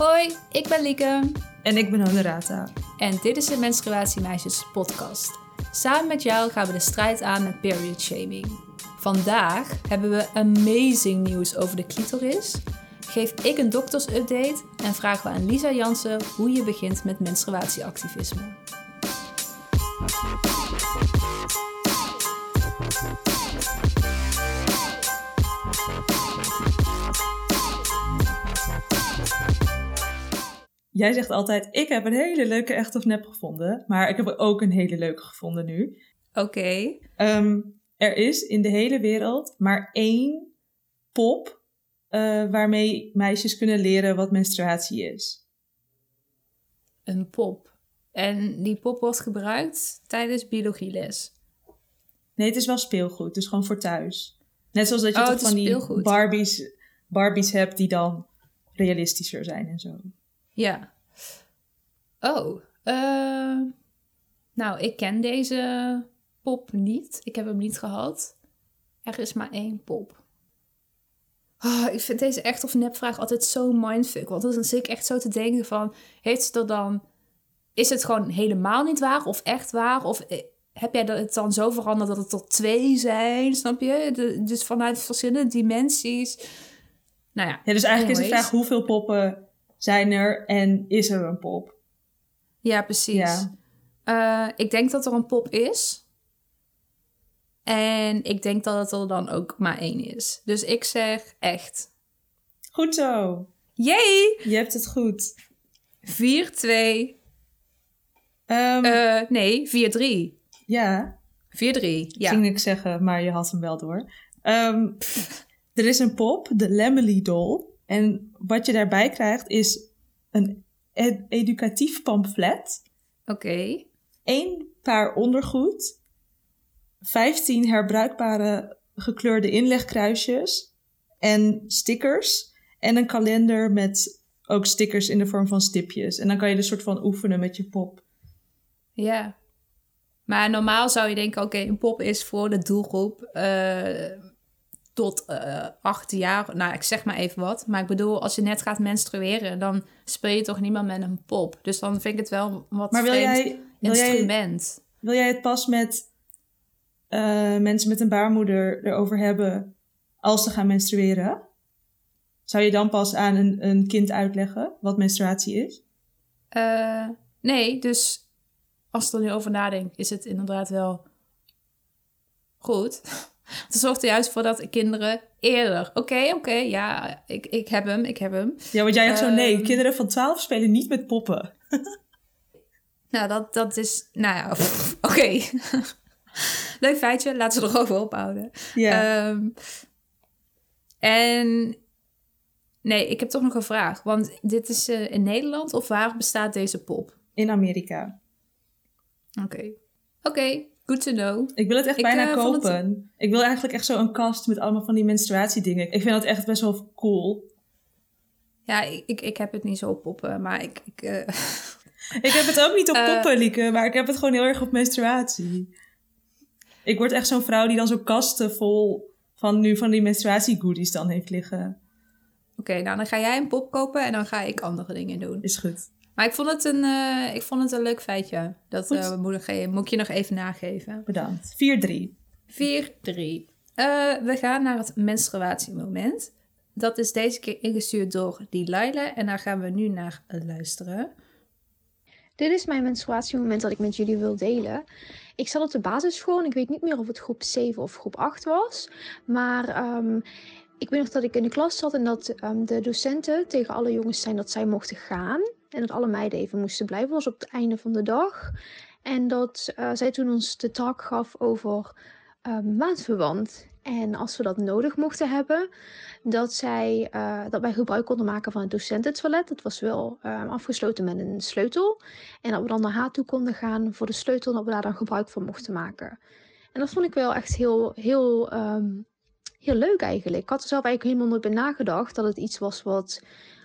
Hoi, ik ben Lieke. En ik ben Honorata. En dit is de Menstruatiemeisjes podcast. Samen met jou gaan we de strijd aan met period shaming. Vandaag hebben we amazing nieuws over de clitoris. Geef ik een doktersupdate en vragen we aan Lisa Jansen hoe je begint met menstruatieactivisme. Jij zegt altijd, ik heb een hele leuke echt of nep gevonden. Maar ik heb er ook een hele leuke gevonden nu. Oké. Ehm, er is in de hele wereld maar één pop uh, waarmee meisjes kunnen leren wat menstruatie is. Een pop. En die pop wordt gebruikt tijdens biologieles. Nee, het is wel speelgoed. Dus gewoon voor thuis. Net zoals dat je Oh, toch van die. Barbies, Barbies hebt die dan realistischer zijn en zo. Ja. Oh. eh, nou, ik ken deze pop niet. Ik heb hem niet gehad. Er is maar één pop. Ah, ik vind deze echt of nepvraag altijd zo mindfuck. Want dan zit ik echt zo te denken van... Heeft ze er dan... Is het gewoon helemaal niet waar of echt waar? Of eh, heb jij het dan zo veranderd dat het er twee zijn? Snap je? De- dus vanuit verschillende dimensies. Nou ja. Ja, dus eigenlijk is de vraag hoeveel poppen zijn er en is er een pop? Ja, precies. Ja. Eh, ik denk dat er een pop is. En ik denk dat het er dan ook maar één is. Dus ik zeg echt. Goed zo. Yay! Je hebt het goed. 4-2. Ehm, Eh, nee, 4-3. 4-3. ja, Ja. ging ik zeggen, maar je had hem wel door. Ehm, er is een pop, de Lemely Doll. En wat je daarbij krijgt is een ed- educatief pamflet. Oké. één paar ondergoed. 15 herbruikbare gekleurde inlegkruisjes. En stickers. En een kalender met ook stickers in de vorm van stipjes. En dan kan je dus soort van oefenen met je pop. Ja. Maar normaal zou je denken, oké, een pop is voor de doelgroep eh, tot eh acht jaar. Nou, ik zeg maar even wat. Maar ik bedoel, als je net gaat menstrueren, dan speel je toch niet meer met een pop. Dus dan vind ik het wel wat Maar wil jij, wil jij, instrument. wil jij het pas met eh, mensen met een baarmoeder erover hebben als ze gaan menstrueren? Zou je dan pas aan een, een kind uitleggen wat menstruatie is? Eh, nee, dus als ik er nu over nadenk, is het inderdaad wel goed. Het zorgt er juist voor dat kinderen eerder... Oké, oké, ja, ik, ik heb hem, ik heb hem. Ja, want jij hebt zo, nee, Ehm. kinderen van 12 spelen niet met poppen. Nou, dat, dat is... Nou ja, oké. Leuk feitje, laten we erover ophouden. Ja. Ehm, en... Nee, ik heb toch nog een vraag. Want dit is eh, in Nederland of waar bestaat deze pop? in Amerika. Oké. Oké, good to know. Ik wil het echt Ik, bijna eh, het- kopen. Ik wil eigenlijk echt zo'n kast met allemaal van die menstruatiedingen. Ik vind dat echt best wel cool. Ja, ik, ik, ik heb het niet zo op poppen, maar ik... ik eh, Ik heb het ook niet op Eh. poppen, Lieke, maar ik heb het gewoon heel erg op menstruatie. Ik word echt zo'n vrouw die dan zo'n kasten vol van nu van die menstruatiegoodies dan heeft liggen. Oké, nou dan ga jij een pop kopen en dan ga ik andere dingen doen. Is goed. Maar ik vond het een, eh, ik vond het een leuk feitje. Dat Goed. eh, moet, ik, moet ik je nog even nageven. Bedankt. 4-3. 4-3. Eh, we gaan naar het menstruatiemoment. Dat is deze keer ingestuurd door Delilah. En daar gaan we nu naar luisteren. Dit is mijn menstruatiemoment dat ik met jullie wil delen. Ik zat op de basisschool en ik weet niet meer of het groep 7 of groep 8 was. Maar ehm, ik weet nog dat ik in de klas zat en dat ehm, de docenten tegen alle jongens zijn dat zij mochten gaan. En dat alle meiden even moesten blijven. Dat was op het einde van de dag. En dat eh, zij toen ons de talk gaf over maandverband. En als we dat nodig mochten hebben, dat, zij, eh, dat wij gebruik konden maken van het docententoilet. Het was wel ehm, afgesloten met een sleutel. En dat we dan naar haar toe konden gaan voor de sleutel en dat we daar dan gebruik van mochten maken. En dat vond ik wel echt heel, heel, ehm, heel leuk eigenlijk. Ik had er zelf eigenlijk helemaal nooit bij nagedacht dat het iets was wat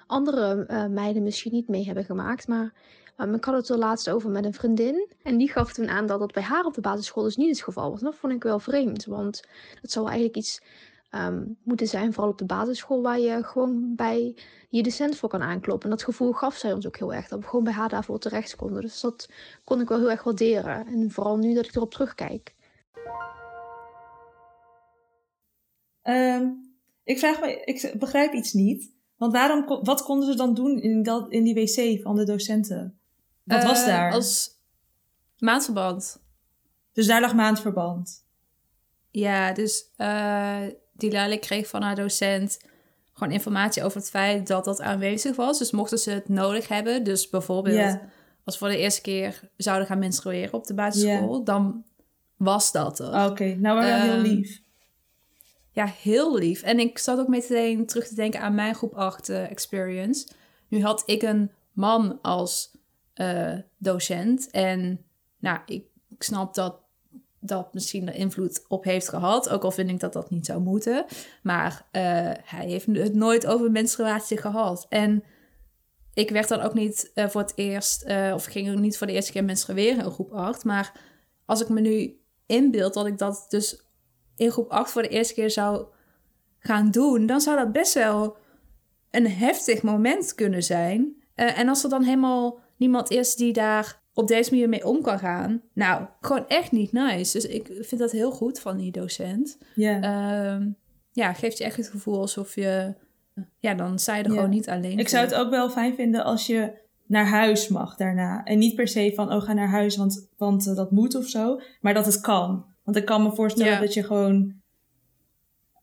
andere eh, meiden misschien niet mee hebben gemaakt. Maar ehm, ik had het er laatst over met een vriendin. En die gaf toen aan dat dat bij haar op de basisschool dus niet het geval was. En dat vond ik wel vreemd, want dat zou eigenlijk iets ehm, moeten zijn. Vooral op de basisschool, waar je gewoon bij je docent voor kan aankloppen. En dat gevoel gaf zij ons ook heel erg. Dat we gewoon bij haar daarvoor terecht konden. Dus dat kon ik wel heel erg waarderen. En vooral nu dat ik erop terugkijk. Ehm, ik vraag me, ik begrijp iets niet. Want waarom, wat konden ze dan doen in, dat, in die wc van de docenten? Wat was Eh, daar? Als maandverband. Dus daar lag maandverband. Ja, dus eh die Lale kreeg van haar docent gewoon informatie over het feit dat dat aanwezig was. Dus mochten ze het nodig hebben, dus bijvoorbeeld Ja. als we voor de eerste keer zouden gaan menstrueren op de basisschool, dan was dat er. Oké, nou wel heel Ehm, lief. Ja, heel lief. En ik zat ook meteen terug te denken aan mijn groep 8 eh, experience. Nu had ik een man als eh, docent. En nou, ik, ik snap dat dat misschien er invloed op heeft gehad. Ook al vind ik dat dat niet zou moeten. Maar eh, hij heeft het nooit over menstruatie gehad. En ik werd dan ook niet voor het eerst... of ging ook niet voor de eerste keer menstrueren in groep 8. Maar als ik me nu inbeeld dat ik dat dus in groep 8 voor de eerste keer zou gaan doen, dan zou dat best wel een heftig moment kunnen zijn. Eh, en als er dan helemaal niemand is die daar op deze manier mee om kan gaan, nou, gewoon echt niet nice. Dus ik vind dat heel goed van die docent. Ja. Ehm, ja, geeft je echt het gevoel alsof je, ja, dan sta je er gewoon niet alleen. ik zou het ook wel fijn vinden als je naar huis mag daarna. En niet per se van, oh, ga naar huis, want, want eh, dat moet of zo. Maar dat het kan. Want ik kan me voorstellen Ja. dat je gewoon...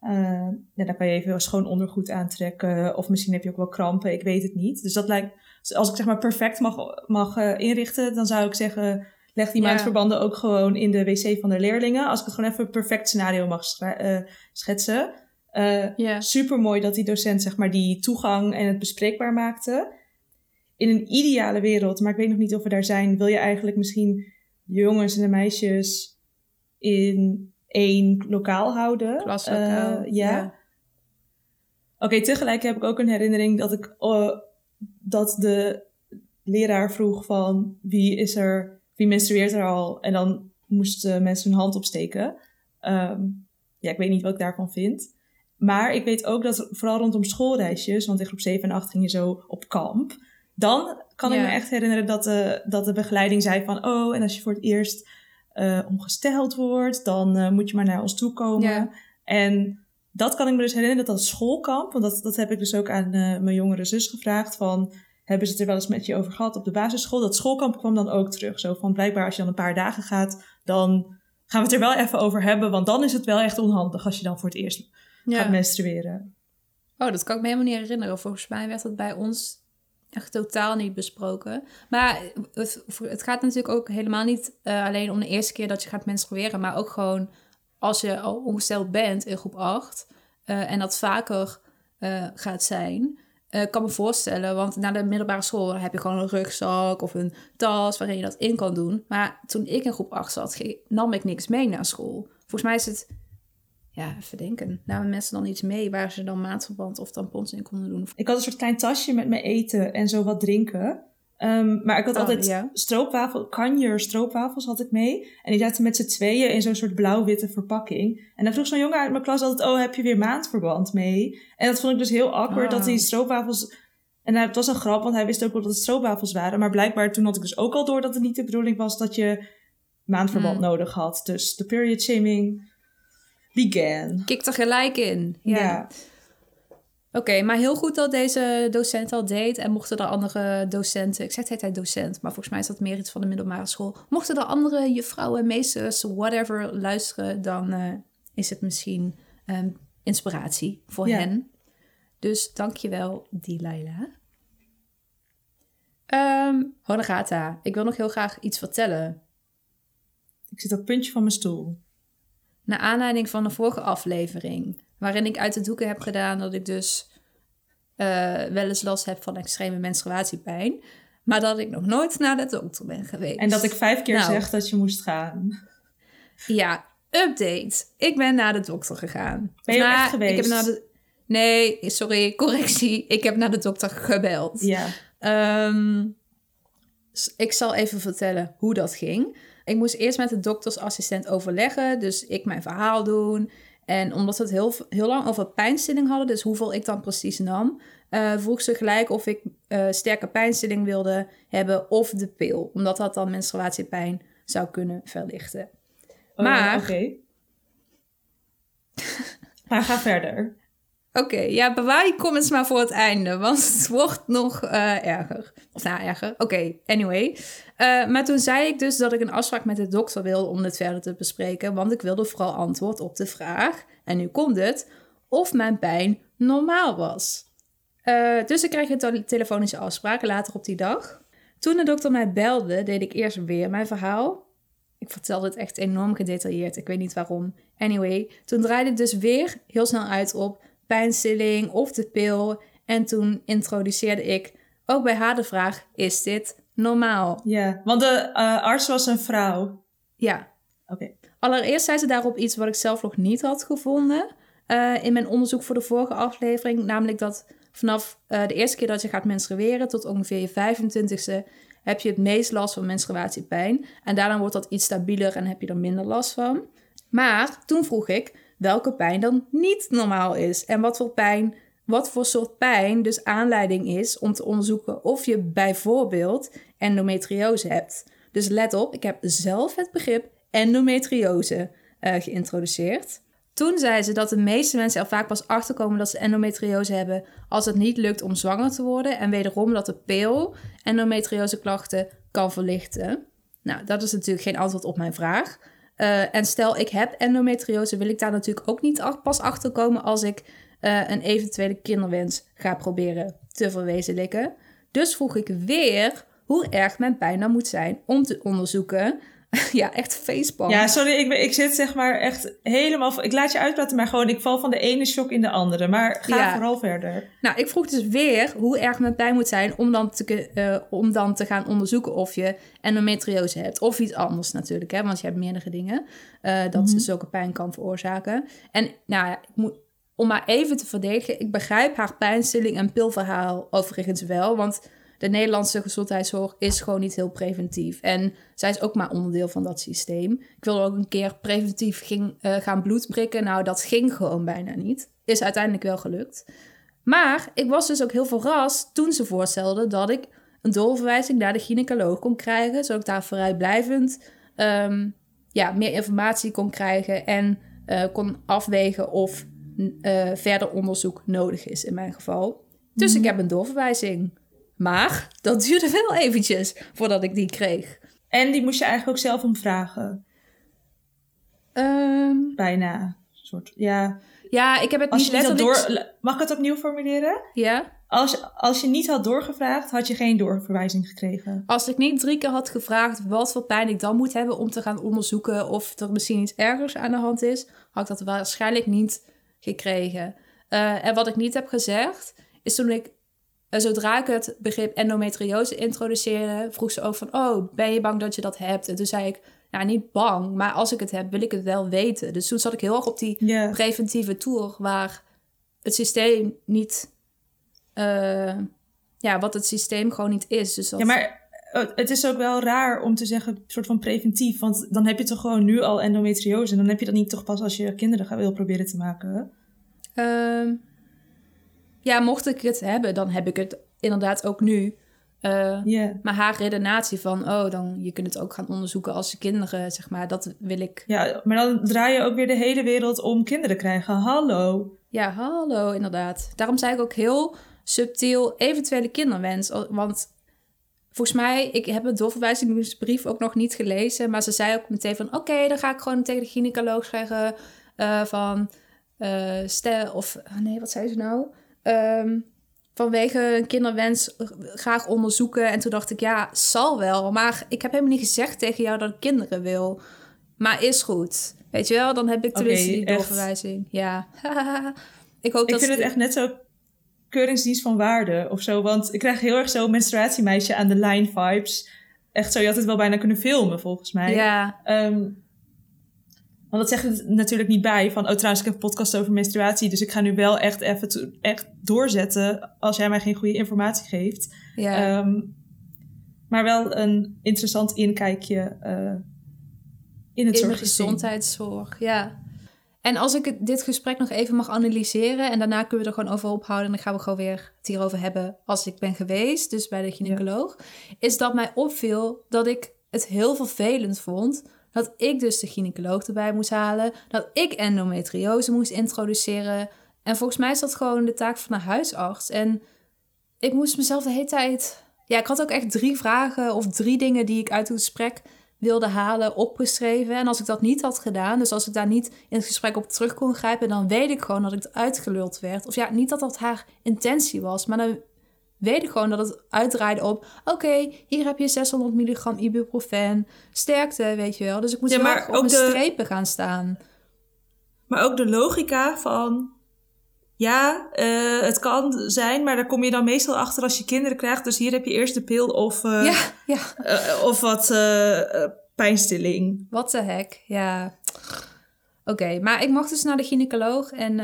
eh, ja, dan kan je even schoon ondergoed aantrekken. Of misschien heb je ook wel krampen, ik weet het niet. Dus dat lijkt... Als ik zeg maar perfect mag, mag eh, inrichten, dan zou ik zeggen... Leg die Ja. maandverbanden ook gewoon in de wc van de leerlingen. Als ik het gewoon even een perfect scenario mag eh, schetsen. Ja. super mooi dat die docent zeg maar die toegang en het bespreekbaar maakte. In een ideale wereld, maar ik weet nog niet of we daar zijn, wil je eigenlijk misschien de jongens en de meisjes in één lokaal houden. Klaslokaal, Eh, ja. ja. Oké, tegelijk heb ik ook een herinnering dat ik eh, dat de leraar vroeg van wie is er, wie menstrueert er al? En dan moesten mensen hun hand opsteken. Ehm, ja, ik weet niet wat ik daarvan vind. Maar ik weet ook dat vooral rondom schoolreisjes, want in groep 7 en 8 ging je zo op kamp. Dan kan ik me echt herinneren dat de, dat de begeleiding zei van... oh, en als je voor het eerst omgesteld wordt, dan eh, moet je maar naar ons toe komen. Ja. En dat kan ik me dus herinneren, dat dat schoolkamp... want dat, dat heb ik dus ook aan eh, mijn jongere zus gevraagd... van hebben ze het er wel eens met je over gehad op de basisschool? Dat schoolkamp kwam dan ook terug. Zo van blijkbaar als je dan een paar dagen gaat... dan gaan we het er wel even over hebben... want dan is het wel echt onhandig als je dan voor het eerst Ja. gaat menstrueren. Oh, dat kan ik me helemaal niet herinneren. Volgens mij werd dat bij ons echt totaal niet besproken. Maar het, het gaat natuurlijk ook helemaal niet eh, alleen om de eerste keer dat je gaat menstrueren, maar ook gewoon als je al ongesteld bent in groep 8 eh, en dat vaker eh, gaat zijn. eh, kan me voorstellen, want na de middelbare school heb je gewoon een rugzak of een tas waarin je dat in kan doen. Maar toen ik in groep 8 zat, nam ik niks mee naar school. Volgens mij is het ja, even denken. Namen mensen dan iets mee waar ze dan maandverband of tampons in konden doen? Ik had een soort klein tasje met mijn eten en zo wat drinken. Ehm, maar ik had Oh, altijd ja. stroopwafel, kanjer stroopwafels had ik mee. En die zaten met z'n tweeën in zo'n soort blauw-witte verpakking. En dan vroeg zo'n jongen uit mijn klas altijd, oh, heb je weer maandverband mee? En dat vond ik dus heel awkward, dat die stroopwafels... En het was een grap, want hij wist ook wel dat het stroopwafels waren. Maar blijkbaar toen had ik dus ook al door dat het niet de bedoeling was dat je maandverband Hmm. nodig had. Dus de period shaming began. Kik er gelijk in. Ja. ja. Oké, maar heel goed dat deze docent al deed. En mochten er andere docenten, ik zeg hele tijd docent, maar volgens mij is dat meer iets van de middelbare school. Mochten er andere juffrouwen, meesters, whatever luisteren, dan eh, is het misschien ehm, inspiratie voor Ja. hen. Dus dankjewel, Delilah. Ehm Honorata, ik wil nog heel graag iets vertellen. Ik zit op het puntje van mijn stoel. Naar aanleiding van de vorige aflevering, waarin ik uit de doeken heb gedaan dat ik dus eh, wel eens last heb van extreme menstruatiepijn, maar dat ik nog nooit naar de dokter ben geweest. En dat ik vijf keer Nou. zeg dat je moest gaan. Ja, update. Ik ben naar de dokter gegaan. Ben je echt geweest? Ik heb naar de... Nee, sorry, correctie. Ik heb naar de dokter gebeld. Ja. Ehm, ik zal even vertellen hoe dat ging. Ik moest eerst met de doktersassistent overleggen. Dus ik mijn verhaal doen. En omdat ze het heel, heel lang over pijnstilling hadden, dus hoeveel ik dan precies nam, uh, vroeg ze gelijk of ik uh, sterke pijnstilling wilde hebben of de pil. Omdat dat dan menstruatiepijn zou kunnen verlichten. Oh, maar. Oké. maar ga verder. Oké, ja, bewaar je comments maar voor het einde, want het wordt nog uh, erger. Of nou, erger. Oké, anyway. Uh, maar toen zei ik dus dat ik een afspraak met de dokter wilde om dit verder te bespreken, want ik wilde vooral antwoord op de vraag, en nu komt het, of mijn pijn normaal was. Uh, dus ik kreeg een telefonische afspraak later op die dag. Toen de dokter mij belde, deed ik eerst weer mijn verhaal. Ik vertelde het echt enorm gedetailleerd, ik weet niet waarom. Anyway, toen draaide het dus weer heel snel uit op pijnstilling of de pil. En toen introduceerde ik ook bij haar de vraag: is dit normaal? Ja, want de uh, arts was een vrouw. Ja. Oké. Allereerst zei ze daarop iets wat ik zelf nog niet had gevonden uh, in mijn onderzoek voor de vorige aflevering. Namelijk dat vanaf uh, de eerste keer dat je gaat menstrueren tot ongeveer je 25ste heb je het meest last van menstruatiepijn. En daarna wordt dat iets stabieler en heb je er minder last van. Maar toen vroeg ik welke pijn dan niet normaal is. En wat voor pijn, wat voor soort pijn dus aanleiding is om te onderzoeken of je bijvoorbeeld endometriose hebt. Dus let op, ik heb zelf het begrip endometriose uh, geïntroduceerd. Toen zei ze dat de meeste mensen er vaak pas achterkomen dat ze endometriose hebben als het niet lukt om zwanger te worden. En wederom dat de pil endometriose klachten kan verlichten. Nou, dat is natuurlijk geen antwoord op mijn vraag. Uh, en stel ik heb endometriose, wil ik daar natuurlijk ook niet pas achter komen als ik uh, een eventuele kinderwens ga proberen te verwezenlijken. Dus vroeg ik weer hoe erg mijn pijn dan moet zijn om te onderzoeken. ja, echt facepalm. Ja, sorry, ik, ik zit zeg maar echt helemaal... Ik laat je uitpraten, maar gewoon ik val van de ene shock in de andere. Maar ga ja. vooral verder. Nou, ik vroeg dus weer hoe erg mijn pijn moet zijn... om dan te, uh, om dan te gaan onderzoeken of je endometriose hebt. Of iets anders natuurlijk, hè, want je hebt meerdere dingen... Uh, dat mm-hmm. zulke pijn kan veroorzaken. En nou ja, ik moet, om maar even te verdedigen... ik begrijp haar pijnstilling en pilverhaal overigens wel... want de Nederlandse gezondheidszorg is gewoon niet heel preventief. En zij is ook maar onderdeel van dat systeem. Ik wilde ook een keer preventief ging, uh, gaan bloed prikken. Nou, dat ging gewoon bijna niet. Is uiteindelijk wel gelukt. Maar ik was dus ook heel verrast toen ze voorstelde dat ik een doorverwijzing naar de gynaecoloog kon krijgen. Zodat ik daar vrijblijvend um, ja, meer informatie kon krijgen en uh, kon afwegen of uh, verder onderzoek nodig is in mijn geval. Dus ik heb een doorverwijzing. Maar dat duurde wel eventjes voordat ik die kreeg. En die moest je eigenlijk ook zelf omvragen? Um, Bijna. Soort, ja. Ja, ik heb het als niet letterlijk... Door... Mag ik het opnieuw formuleren? Ja. Als, als je niet had doorgevraagd, had je geen doorverwijzing gekregen. Als ik niet drie keer had gevraagd wat voor pijn ik dan moet hebben om te gaan onderzoeken of er misschien iets ergers aan de hand is, had ik dat waarschijnlijk niet gekregen. Uh, en wat ik niet heb gezegd, is toen ik en zodra ik het begrip endometriose introduceerde, vroeg ze ook van... oh, ben je bang dat je dat hebt? En toen zei ik, nou, niet bang, maar als ik het heb, wil ik het wel weten. Dus toen zat ik heel erg op die yeah. preventieve tour... waar het systeem niet... Uh, ja, wat het systeem gewoon niet is. Dus dat... Ja, maar het is ook wel raar om te zeggen, soort van preventief. Want dan heb je toch gewoon nu al endometriose. En dan heb je dat niet toch pas als je kinderen gaat wil proberen te maken. Uh, ja, mocht ik het hebben, dan heb ik het inderdaad ook nu. Uh, yeah. Maar haar redenatie van, oh, dan je kunt het ook gaan onderzoeken als je kinderen, zeg maar, dat wil ik. Ja, maar dan draai je ook weer de hele wereld om kinderen krijgen. Hallo. Ja, hallo, inderdaad. Daarom zei ik ook heel subtiel eventuele kinderwens. Want volgens mij, ik heb het doorverwijzingsbrief ook nog niet gelezen, maar ze zei ook meteen van, oké, dan ga ik gewoon tegen de gynaecoloog zeggen uh, van, uh, stel, of, oh nee, wat zei ze nou? Um, vanwege een kinderwens graag onderzoeken. En toen dacht ik, ja, zal wel. Maar ik heb helemaal niet gezegd tegen jou dat ik kinderen wil. Maar is goed. Weet je wel, dan heb ik tenminste okay, die doorverwijzing. Ja. ik hoop ik dat vind het echt net zo keuringsdienst van waarde of zo. Want ik krijg heel erg zo menstruatiemeisje aan de line vibes. Echt zo, je had het wel bijna kunnen filmen volgens mij. Ja. Um, want dat zegt het natuurlijk niet bij van, oh trouwens, ik heb een podcast over menstruatie, dus ik ga nu wel echt even echt doorzetten als jij mij geen goede informatie geeft. Ja. Um, maar wel een interessant inkijkje uh, in het in zorgsysteem. de gezondheidszorg, ja. En als ik het- dit gesprek nog even mag analyseren en daarna kunnen we er gewoon over ophouden en dan gaan we gewoon weer het hierover hebben als ik ben geweest, dus bij de gynaecoloog, is dat mij opviel dat ik het heel vervelend vond dat ik dus de gynaecoloog erbij moest halen, dat ik endometriose moest introduceren. En volgens mij is dat gewoon de taak van een huisarts. En ik moest mezelf de hele tijd. Ja, ik had ook echt drie vragen of drie dingen die ik uit het gesprek wilde halen opgeschreven. En als ik dat niet had gedaan, dus als ik daar niet in het gesprek op terug kon grijpen, dan weet ik gewoon dat ik uitgeluld werd. Of ja, niet dat dat haar intentie was, maar dan weet ik gewoon dat het uitdraaide op... oké, hier heb je 600 milligram ibuprofen, sterkte, weet je wel. Dus ik moest Ja, maar op mijn de- strepen gaan staan. Maar ook de logica van... Ja, eh, het kan zijn, maar daar kom je dan meestal achter als je kinderen krijgt. Dus hier heb je eerst de pil of, eh, ja, ja, eh, of wat pijnstilling. wat de hek, ja. Oké, maar ik mocht dus naar de gynaecoloog en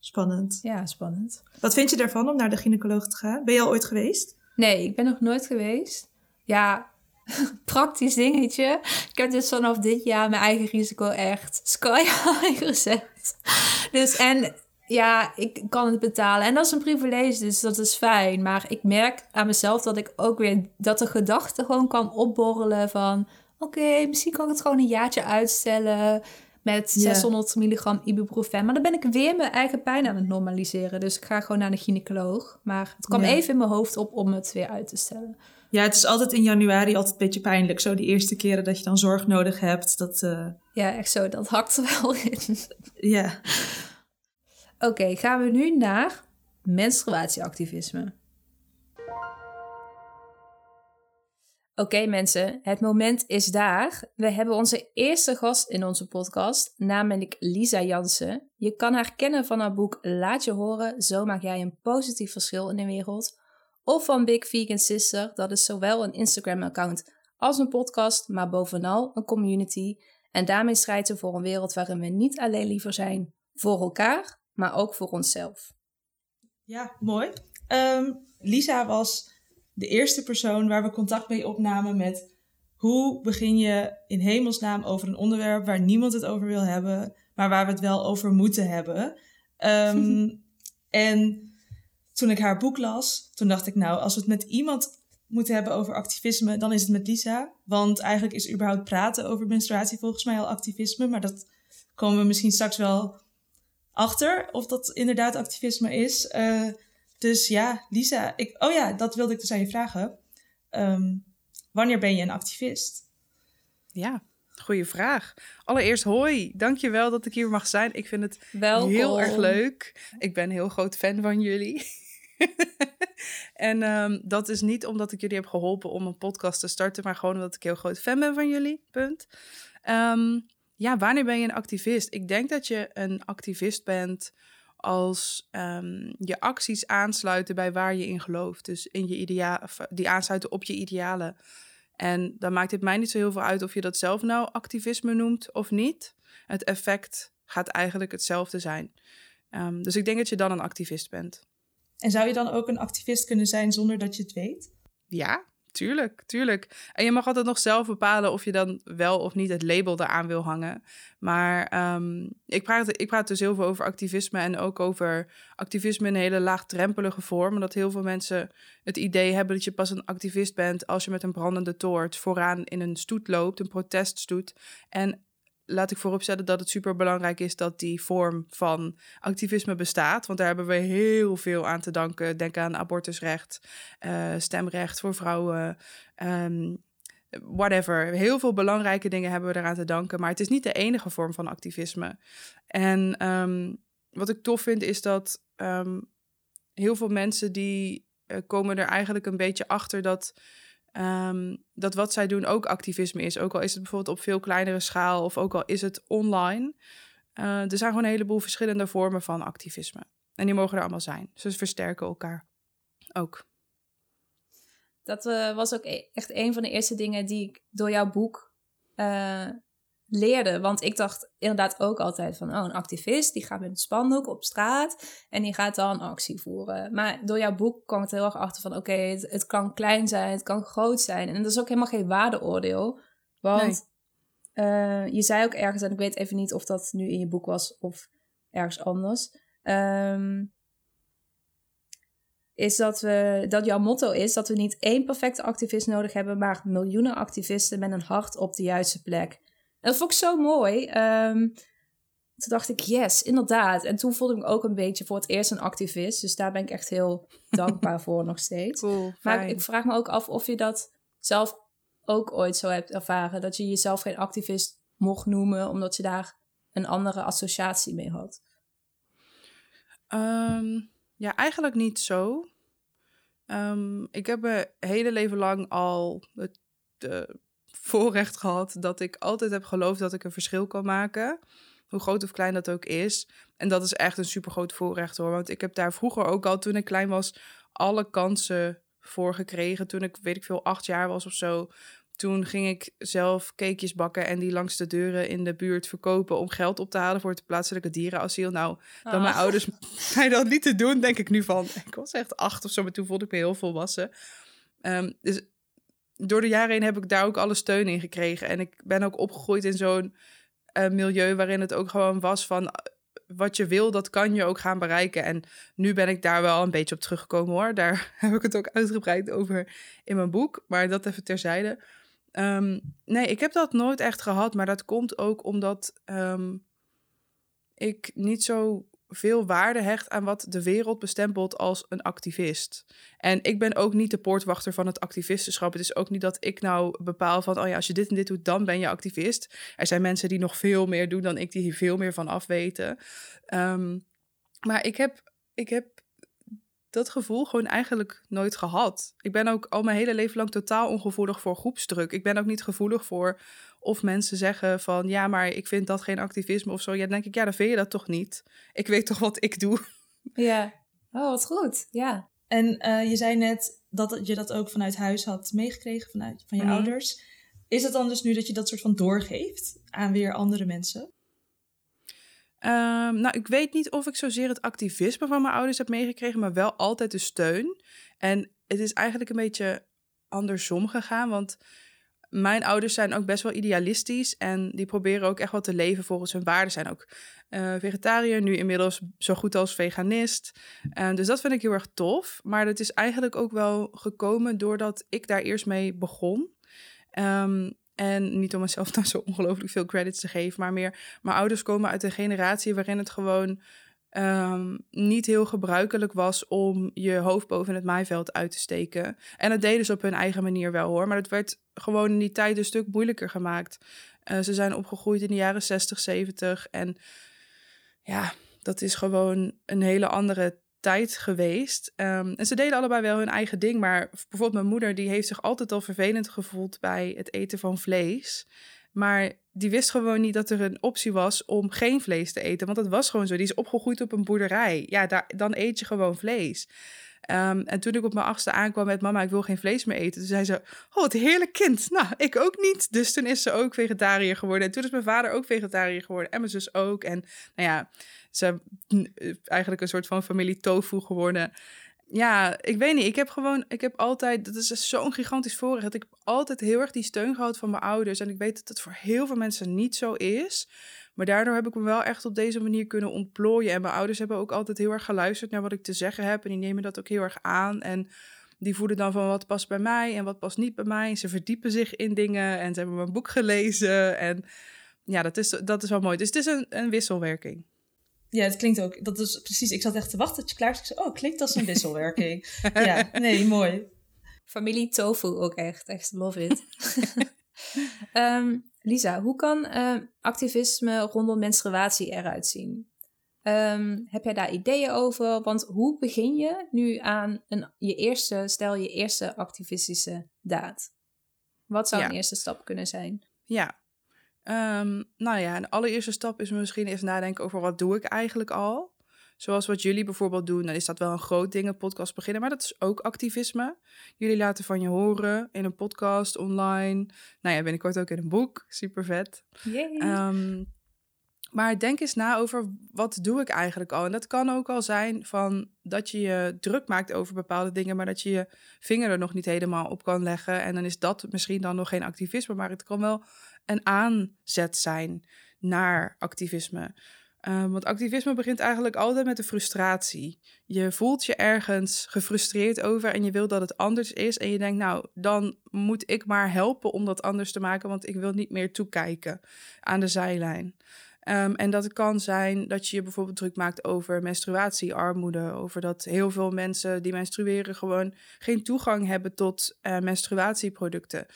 Spannend. ja, spannend. Wat vind je daarvan om naar de gynaecoloog te gaan? Ben je al ooit geweest? Nee, ik ben nog nooit geweest. Ja, praktisch dingetje. Ik heb dus vanaf dit jaar mijn eigen risico echt sky high gezet. Dus en ja, ik kan het betalen. En dat is een privilege, dus dat is fijn. Maar ik merk aan mezelf dat ik ook weer... dat de gedachte gewoon kan opborrelen van... oké, misschien kan ik het gewoon een jaartje uitstellen... met Ja. 600 milligram ibuprofen. Maar dan ben ik weer mijn eigen pijn aan het normaliseren. Dus ik ga gewoon naar de gynaecoloog. Maar het kwam even in mijn hoofd op om het weer uit te stellen. Ja, het is altijd in januari altijd een beetje pijnlijk. Zo die eerste keren dat je dan zorg nodig hebt. Dat, eh, Ja, echt zo. Dat hakt er wel in. ja. Oké, gaan we nu naar menstruatieactivisme. Oké mensen, het moment is daar. We hebben onze eerste gast in onze podcast, namelijk Lisa Jansen. Je kan haar kennen van haar boek Laat je horen, zo maak jij een positief verschil in de wereld. Of van Big Vegan Sister, dat is zowel een Instagram-account als een podcast, maar bovenal een community. En daarmee strijdt ze voor een wereld waarin we niet alleen liever zijn voor elkaar, maar ook voor onszelf. Ja, mooi. Ehm, Lisa was de eerste persoon waar we contact mee opnamen met hoe begin je in hemelsnaam over een onderwerp waar niemand het over wil hebben, maar waar we het wel over moeten hebben. Ehm, en toen ik haar boek las, toen dacht ik nou, als we het met iemand moeten hebben over activisme, dan is het met Lisa. Want eigenlijk is überhaupt praten over menstruatie volgens mij al activisme, maar dat komen we misschien straks wel achter of dat inderdaad activisme is. Eh, dus ja, Lisa, ik, oh ja, dat wilde ik dus aan je vragen. Ehm, wanneer ben je een activist? Ja, goede vraag. Allereerst hoi, dankjewel dat ik hier mag zijn. Ik vind het Welkom. heel erg leuk. Ik ben een heel groot fan van jullie. en ehm, dat is niet omdat ik jullie heb geholpen om een podcast te starten, maar gewoon omdat ik heel groot fan ben van jullie. Punt. Ehm, ja, wanneer ben je een activist? Ik denk dat je een activist bent als ehm, je acties aansluiten bij waar je in gelooft. Dus in je idea of, eh, die aansluiten op je idealen. En dan maakt het mij niet zo heel veel uit of je dat zelf nou activisme noemt of niet. Het effect gaat eigenlijk hetzelfde zijn. Ehm, dus ik denk dat je dan een activist bent. En zou je dan ook een activist kunnen zijn zonder dat je het weet? Ja, tuurlijk, tuurlijk. En je mag altijd nog zelf bepalen of je dan wel of niet het label eraan wil hangen. Maar ehm, ik, praat, ik praat dus heel veel over activisme en ook over activisme in een hele laagdrempelige vorm. Omdat heel veel mensen het idee hebben dat je pas een activist bent als je met een brandende toort vooraan in een stoet loopt, een proteststoet. En laat ik vooropstellen dat het super belangrijk is dat die vorm van activisme bestaat. Want daar hebben we heel veel aan te danken. Denk aan abortusrecht, eh, stemrecht voor vrouwen. ehm, whatever. Heel veel belangrijke dingen hebben we eraan te danken. Maar het is niet de enige vorm van activisme. En ehm, wat ik tof vind is dat ehm, heel veel mensen die eh, komen er eigenlijk een beetje achter dat Ehm, dat wat zij doen ook activisme is. Ook al is het bijvoorbeeld op veel kleinere schaal of ook al is het online. Eh, er zijn gewoon een heleboel verschillende vormen van activisme. En die mogen er allemaal zijn. Ze versterken elkaar ook. Dat eh, was ook e- echt een van de eerste dingen die ik door jouw boek eh, leerde. Want ik dacht inderdaad ook altijd van... oh, een activist die gaat met een spandoek op straat... en die gaat dan actie voeren. Maar door jouw boek kwam ik er heel erg achter van... oké, het, het kan klein zijn, het kan groot zijn. En dat is ook helemaal geen waardeoordeel. Want eh, je zei ook ergens, en ik weet even niet of dat nu in je boek was of ergens anders. ehm, is dat, we, dat jouw motto is dat we niet één perfecte activist nodig hebben, maar miljoenen activisten met een hart op de juiste plek. Dat vond ik zo mooi. Ehm, toen dacht ik, yes, inderdaad. En toen voelde ik me ook een beetje voor het eerst een activist. Dus daar ben ik echt heel dankbaar voor nog steeds. Cool, Maar fijn. ik vraag me ook af of je dat zelf ook ooit zo hebt ervaren. Dat je jezelf geen activist mocht noemen, omdat je daar een andere associatie mee had. Ehm, ja, eigenlijk niet zo. Ehm, ik heb mijn hele leven lang al het de voorrecht gehad dat ik altijd heb geloofd dat ik een verschil kan maken. Hoe groot of klein dat ook is. En dat is echt een super groot voorrecht hoor. Want ik heb daar vroeger ook al, toen ik klein was, alle kansen voor gekregen. Toen ik, weet ik veel, acht jaar was of zo. Toen ging ik zelf cakejes bakken en die langs de deuren in de buurt verkopen om geld op te halen voor het plaatselijke dierenasiel. Nou, dat mijn ouders mij dat niet te doen, denk ik nu van. Ik was echt acht of zo, maar toen voelde ik me heel volwassen. Ehm, dus door de jaren heen heb ik daar ook alle steun in gekregen. En ik ben ook opgegroeid in zo'n eh, milieu waarin het ook gewoon was van... eh, Wat je wil, dat kan je ook gaan bereiken. En nu ben ik daar wel een beetje op teruggekomen hoor. Daar heb ik het ook uitgebreid over in mijn boek. Maar dat even terzijde. Ehm, nee, ik heb dat nooit echt gehad. Maar dat komt ook omdat ehm, ik niet zo veel waarde hecht aan wat de wereld bestempelt als een activist. En ik ben ook niet de poortwachter van het activistenschap. Het is ook niet dat ik nou bepaal van, oh ja, als je dit en dit doet, dan ben je activist. Er zijn mensen die nog veel meer doen dan ik, die hier veel meer van afweten. Ehm, maar ik heb, ik heb dat gevoel gewoon eigenlijk nooit gehad. Ik ben ook al mijn hele leven lang totaal ongevoelig voor groepsdruk. Ik ben ook niet gevoelig voor of mensen zeggen van ja, maar ik vind dat geen activisme of zo. Ja, dan denk ik, ja, dan vind je dat toch niet. Ik weet toch wat ik doe. Ja. Oh, wat goed. Ja. En eh, je zei net dat je dat ook vanuit huis had meegekregen, vanuit van je Mhm. ouders. Is het dan dus nu dat je dat soort van doorgeeft aan weer andere mensen? Ehm, nou, ik weet niet of ik zozeer het activisme van mijn ouders heb meegekregen, maar wel altijd de steun. En het is eigenlijk een beetje andersom gegaan, want mijn ouders zijn ook best wel idealistisch en die proberen ook echt wel te leven volgens hun waarden. Zijn ook eh, vegetariër, nu inmiddels zo goed als veganist. En dus dat vind ik heel erg tof. Maar dat is eigenlijk ook wel gekomen doordat ik daar eerst mee begon. Ehm, en niet om mezelf nou zo ongelooflijk veel credits te geven, maar meer mijn ouders komen uit een generatie waarin het gewoon ehm, niet heel gebruikelijk was om je hoofd boven het maaiveld uit te steken. En dat deden ze op hun eigen manier wel hoor, maar het werd gewoon in die tijd een stuk moeilijker gemaakt. Eh, ze zijn opgegroeid in de jaren 60, 70 en ja, dat is gewoon een hele andere tijd geweest. Ehm, en ze deden allebei wel hun eigen ding, maar bijvoorbeeld mijn moeder die heeft zich altijd al vervelend gevoeld bij het eten van vlees. Maar die wist gewoon niet dat er een optie was om geen vlees te eten. Want dat was gewoon zo. Die is opgegroeid op een boerderij. Ja, daar, dan eet je gewoon vlees. Ehm, en toen ik op mijn achtste aankwam met mama, ik wil geen vlees meer eten. Toen zei ze, oh wat heerlijk kind. Nou, ik ook niet. Dus toen is ze ook vegetariër geworden. En toen is mijn vader ook vegetariër geworden. En mijn zus ook. En nou ja, ze eigenlijk een soort van familie tofu geworden. Ja, ik weet niet. Ik heb gewoon, ik heb altijd, dat is zo'n gigantisch voorrecht. Ik heb altijd heel erg die steun gehad van mijn ouders. En ik weet dat het voor heel veel mensen niet zo is. Maar daardoor heb ik me wel echt op deze manier kunnen ontplooien. En mijn ouders hebben ook altijd heel erg geluisterd naar wat ik te zeggen heb. En die nemen dat ook heel erg aan. En die voelen dan van wat past bij mij en wat past niet bij mij. Ze verdiepen zich in dingen en ze hebben mijn boek gelezen. En ja, dat is, dat is wel mooi. Dus het is een, een wisselwerking. Ja, het klinkt ook. Dat is precies. Ik zat echt te wachten dat je klaar was. Ik zei, oh, klinkt als een wisselwerking. ja, nee, mooi. Familie tofu ook echt. Echt love it. Ehm, Lisa, hoe kan eh, activisme rondom menstruatie eruit zien? Ehm, heb jij daar ideeën over? Want hoe begin je nu aan een, je eerste, stel je eerste activistische daad? Wat zou Ja. een eerste stap kunnen zijn? Ja. Ehm, nou ja, de allereerste stap is misschien eens nadenken over wat doe ik eigenlijk al. Zoals wat jullie bijvoorbeeld doen, dan is dat wel een groot ding, een podcast beginnen. Maar dat is ook activisme. Jullie laten van je horen in een podcast, online. Nou ja, binnenkort ook in een boek. Super vet. Ehm, Maar denk eens na over wat doe ik eigenlijk al. En dat kan ook al zijn van dat je je druk maakt over bepaalde dingen, maar dat je je vinger er nog niet helemaal op kan leggen. En dan is dat misschien dan nog geen activisme, maar het kan wel een aanzet zijn naar activisme. Ehm, want activisme begint eigenlijk altijd met de frustratie. Je voelt je ergens gefrustreerd over en je wil dat het anders is. En je denkt, nou, dan moet ik maar helpen om dat anders te maken, want ik wil niet meer toekijken aan de zijlijn. Ehm, en dat kan zijn dat je je bijvoorbeeld druk maakt over menstruatiearmoede. Over dat heel veel mensen die menstrueren gewoon geen toegang hebben tot uh, menstruatieproducten.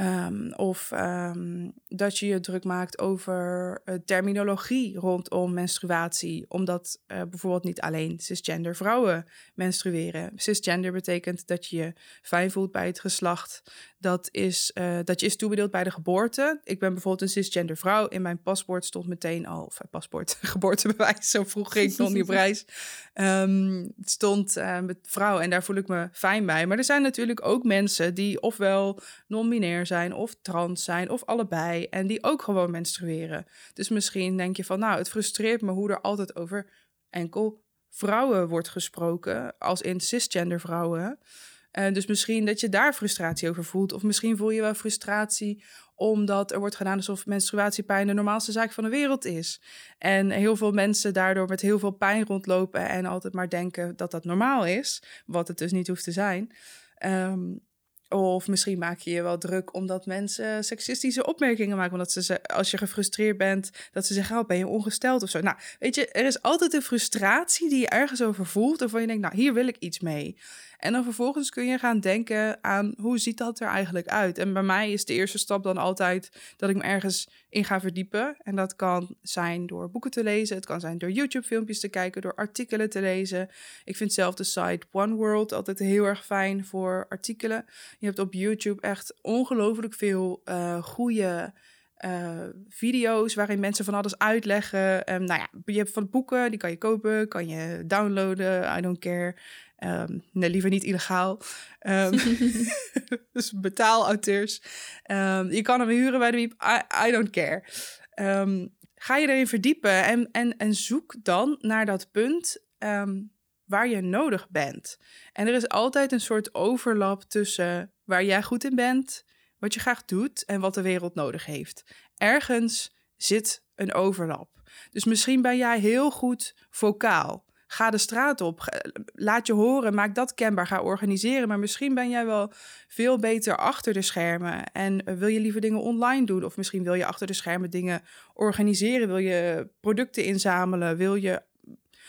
Um, of um, dat je je druk maakt over uh, terminologie rondom menstruatie. Omdat uh, bijvoorbeeld niet alleen cisgender vrouwen menstrueren. Cisgender betekent dat je je fijn voelt bij het geslacht. Dat, is, uh, dat je is toebedeeld bij de geboorte. Ik ben bijvoorbeeld een cisgender vrouw. In mijn paspoort stond meteen al, of paspoort, geboortebewijs, zo vroeg ging ik nog niet op reis. Het stond met vrouw en daar voel ik me fijn bij. Maar er zijn natuurlijk ook mensen die ofwel non-binair zijn of trans zijn of allebei en die ook gewoon menstrueren. Dus misschien denk je van nou, het frustreert me hoe er altijd over enkel vrouwen wordt gesproken, als in cisgender vrouwen. Uh, dus misschien dat je daar frustratie over voelt. Of misschien voel je wel frustratie omdat er wordt gedaan alsof menstruatiepijn de normaalste zaak van de wereld is. En heel veel mensen daardoor met heel veel pijn rondlopen en altijd maar denken dat dat normaal is, wat het dus niet hoeft te zijn. Um, of misschien maak je je wel druk omdat mensen seksistische opmerkingen maken. Omdat ze, als je gefrustreerd bent, dat ze zeggen: oh, ben je ongesteld of zo. Nou, weet je, er is altijd een frustratie die je ergens over voelt. Of je denkt: Nou, hier wil ik iets mee. En dan vervolgens kun je gaan denken aan hoe ziet dat er eigenlijk uit. En bij mij is de eerste stap dan altijd dat ik me ergens in ga verdiepen. En dat kan zijn door boeken te lezen, het kan zijn door YouTube-filmpjes te kijken, door artikelen te lezen. Ik vind zelf de site One World altijd heel erg fijn voor artikelen. Je hebt op YouTube echt ongelooflijk veel uh, goede. Uh, video's waarin mensen van alles uitleggen. Nou ja, je hebt van boeken, die kan je kopen, kan je downloaden, I don't care. Um, nee, liever niet illegaal. Um, dus betaalauteurs. Um, je kan hem huren bij de Wiep. I, I don't care. ga je erin verdiepen en, en, en zoek dan naar dat punt waar je nodig bent. En er is altijd een soort overlap tussen waar jij goed in bent, wat je graag doet en wat de wereld nodig heeft. Ergens zit een overlap. Dus misschien ben jij heel goed vocaal. Ga de straat op. Laat je horen. Maak dat kenbaar. Ga organiseren. Maar misschien ben jij wel veel beter achter de schermen. En eh, wil je liever dingen online doen? Of misschien wil je achter de schermen dingen organiseren. Wil je producten inzamelen? Wil je.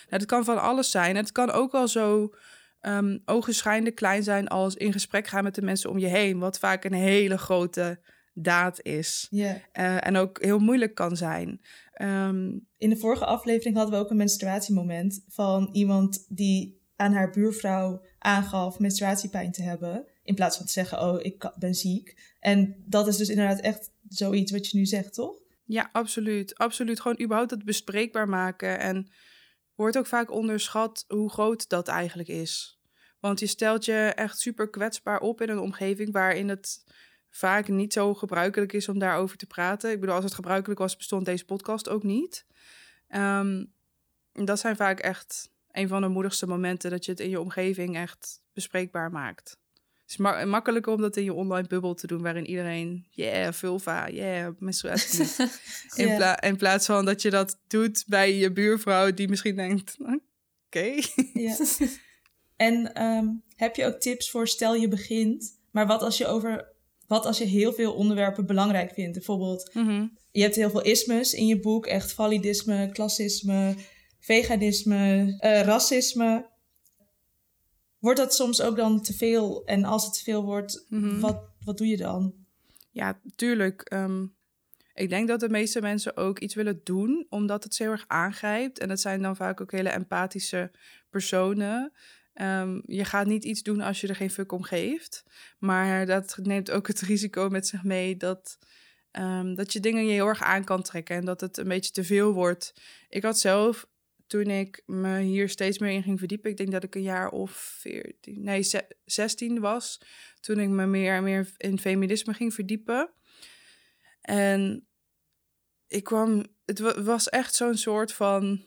Nou, het kan van alles zijn. Het kan ook al zo um, ogenschijnlijk klein zijn als in gesprek gaan met de mensen om je heen. Wat vaak een hele grote daad is. Yeah. Uh, en ook heel moeilijk kan zijn. Um, in de vorige aflevering hadden we ook een menstruatiemoment van iemand die aan haar buurvrouw aangaf menstruatiepijn te hebben. In plaats van te zeggen, oh, ik ben ziek. En dat is dus inderdaad echt zoiets wat je nu zegt, toch? Ja, absoluut. Absoluut. Gewoon überhaupt het bespreekbaar maken. En wordt ook vaak onderschat hoe groot dat eigenlijk is. Want je stelt je echt super kwetsbaar op in een omgeving waarin het vaak niet zo gebruikelijk is om daarover te praten. Ik bedoel, als het gebruikelijk was, bestond deze podcast ook niet. Um, dat zijn vaak echt een van de moedigste momenten dat je het in je omgeving echt bespreekbaar maakt. Het is ma makkelijker om dat in je online bubbel te doen, waarin iedereen, yeah, vulva, yeah, menstruatie. in, yeah. pla in plaats van dat je dat doet bij je buurvrouw, die misschien denkt, oké. Okay. En um, heb je ook tips voor stel je begint, maar wat als je over wat als je heel veel onderwerpen belangrijk vindt? Bijvoorbeeld, mm -hmm. je hebt heel veel ismes in je boek. Echt validisme, klassisme, veganisme, uh, racisme. Wordt dat soms ook dan te veel? En als het te veel wordt, mm -hmm. wat, wat doe je dan? Ja, tuurlijk. Um, ik denk dat de meeste mensen ook iets willen doen, omdat het ze heel erg aangrijpt. En dat zijn dan vaak ook hele empathische personen. Um, je gaat niet iets doen als je er geen fuck om geeft. Maar dat neemt ook het risico met zich mee dat, um, dat je dingen je heel erg aan kan trekken. En dat het een beetje te veel wordt. Ik had zelf, toen ik me hier steeds meer in ging verdiepen. Ik denk dat ik een jaar of 14, nee, 16 was. Toen ik me meer en meer in feminisme ging verdiepen. En ik kwam het wa- was echt zo'n soort van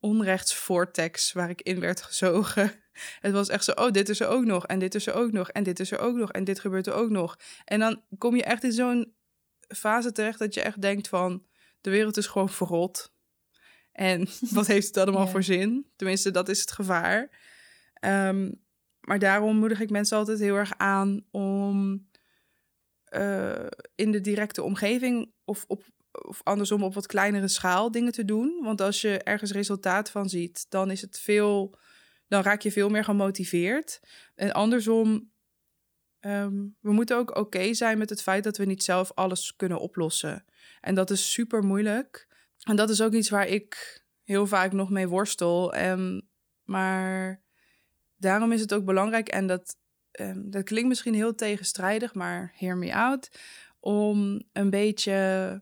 onrechtsvortex waar ik in werd gezogen. Het was echt zo, oh, dit is er ook nog, en dit is er ook nog, en dit is er ook nog, en dit gebeurt er ook nog. En dan kom je echt in zo'n fase terecht dat je echt denkt van, de wereld is gewoon verrot. En wat heeft het allemaal Ja. voor zin? Tenminste, dat is het gevaar. Ehm, maar daarom moedig ik mensen altijd heel erg aan om eh, in de directe omgeving of, op, of andersom op wat kleinere schaal dingen te doen. Want als je ergens resultaat van ziet, dan is het veel, dan raak je veel meer gemotiveerd. En andersom, ehm, we moeten ook oké zijn met het feit dat we niet zelf alles kunnen oplossen. En dat is super moeilijk. En dat is ook iets waar ik heel vaak nog mee worstel. Ehm, maar daarom is het ook belangrijk, en dat, ehm, dat klinkt misschien heel tegenstrijdig, maar hear me out, om een beetje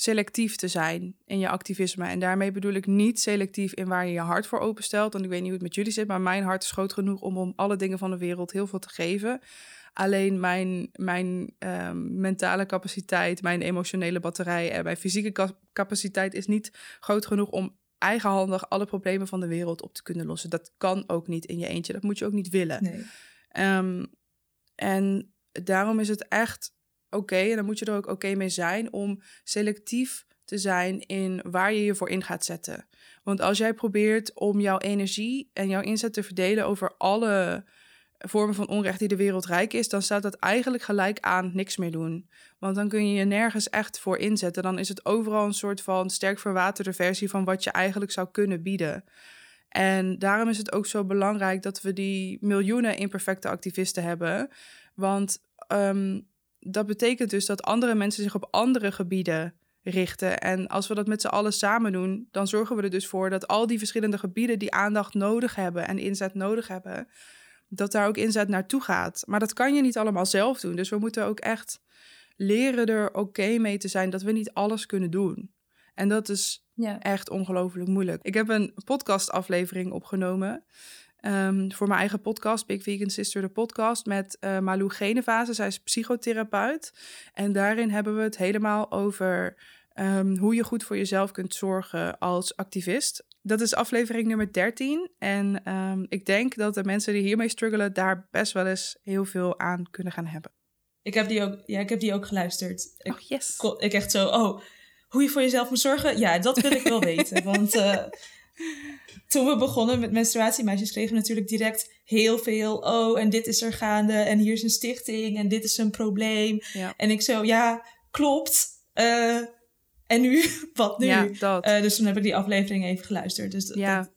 selectief te zijn in je activisme. En daarmee bedoel ik niet selectief in waar je je hart voor openstelt. Want ik weet niet hoe het met jullie zit, maar mijn hart is groot genoeg om om alle dingen van de wereld heel veel te geven. Alleen mijn, mijn ehm, mentale capaciteit, mijn emotionele batterij en mijn fysieke ca- capaciteit is niet groot genoeg om eigenhandig alle problemen van de wereld op te kunnen lossen. Dat kan ook niet in je eentje. Dat moet je ook niet willen. Nee. Ehm, en daarom is het echt oké, en dan moet je er ook oké mee zijn, om selectief te zijn in waar je je voor in gaat zetten. Want als jij probeert om jouw energie en jouw inzet te verdelen over alle vormen van onrecht die de wereld rijk is, dan staat dat eigenlijk gelijk aan niks meer doen. Want dan kun je je nergens echt voor inzetten. Dan is het overal een soort van sterk verwaterde versie van wat je eigenlijk zou kunnen bieden. En daarom is het ook zo belangrijk dat we die miljoenen imperfecte activisten hebben. Want ehm, dat betekent dus dat andere mensen zich op andere gebieden richten. En als we dat met z'n allen samen doen, dan zorgen we er dus voor dat al die verschillende gebieden die aandacht nodig hebben en inzet nodig hebben, dat daar ook inzet naartoe gaat. Maar dat kan je niet allemaal zelf doen. Dus we moeten ook echt leren er oké mee te zijn dat we niet alles kunnen doen. En dat is Ja. echt ongelooflijk moeilijk. Ik heb een podcastaflevering opgenomen ehm, voor mijn eigen podcast, Big Vegan Sister, de podcast, met eh Malou Genevase. Zij is psychotherapeut. En daarin hebben we het helemaal over ehm, hoe je goed voor jezelf kunt zorgen als activist. Dat is aflevering nummer 13. En ehm, ik denk dat de mensen die hiermee struggelen daar best wel eens heel veel aan kunnen gaan hebben. Ik heb die ook, ja, ik heb die ook geluisterd. Ik, Oh, yes. ik echt zo, oh, hoe je voor jezelf moet zorgen? Ja, dat wil ik wel weten. Want eh, toen we begonnen met menstruatiemeisjes kregen we natuurlijk direct heel veel. Oh, en dit is er gaande. En hier is een stichting. En dit is een probleem. Ja. En ik zo, ja, klopt. Eh, en nu? Wat nu? Ja, dat. Eh, dus toen heb ik die aflevering even geluisterd. Dus dat, Ja. dat-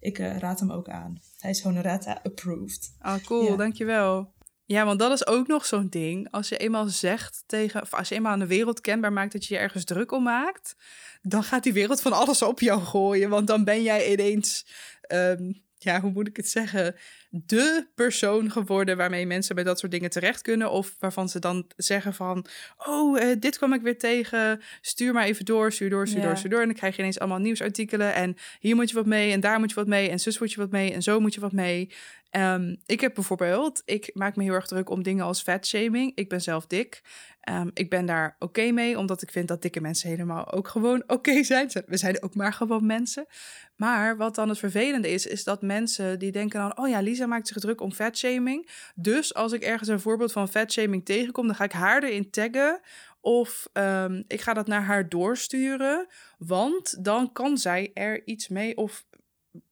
ik eh, raad hem ook aan. Hij is Honorata approved. Ah, cool, dankjewel. Ja, want dat is ook nog zo'n ding. Als je eenmaal zegt tegen, of als je eenmaal aan de wereld kenbaar maakt dat je je ergens druk om maakt, dan gaat die wereld van alles op jou gooien. Want dan ben jij ineens, ehm, ja, hoe moet ik het zeggen, de persoon geworden waarmee mensen bij dat soort dingen terecht kunnen. Of waarvan ze dan zeggen van, oh, eh, dit kwam ik weer tegen, stuur maar even door, stuur door, stuur Ja. door, stuur door. En dan krijg je ineens allemaal nieuwsartikelen en hier moet je wat mee en daar moet je wat mee en zus moet je wat mee en zo moet je wat mee. Ehm, ik heb bijvoorbeeld, ik maak me heel erg druk om dingen als fatshaming. Ik ben zelf dik. Ehm, ik ben daar oké mee, omdat ik vind dat dikke mensen helemaal ook gewoon oké zijn. We zijn ook maar gewoon mensen. Maar wat dan het vervelende is, is dat mensen die denken dan... oh ja, Lisa maakt zich druk om fatshaming. Dus als ik ergens een voorbeeld van fatshaming tegenkom... dan ga ik haar erin taggen of ehm, ik ga dat naar haar doorsturen. Want dan kan zij er iets mee of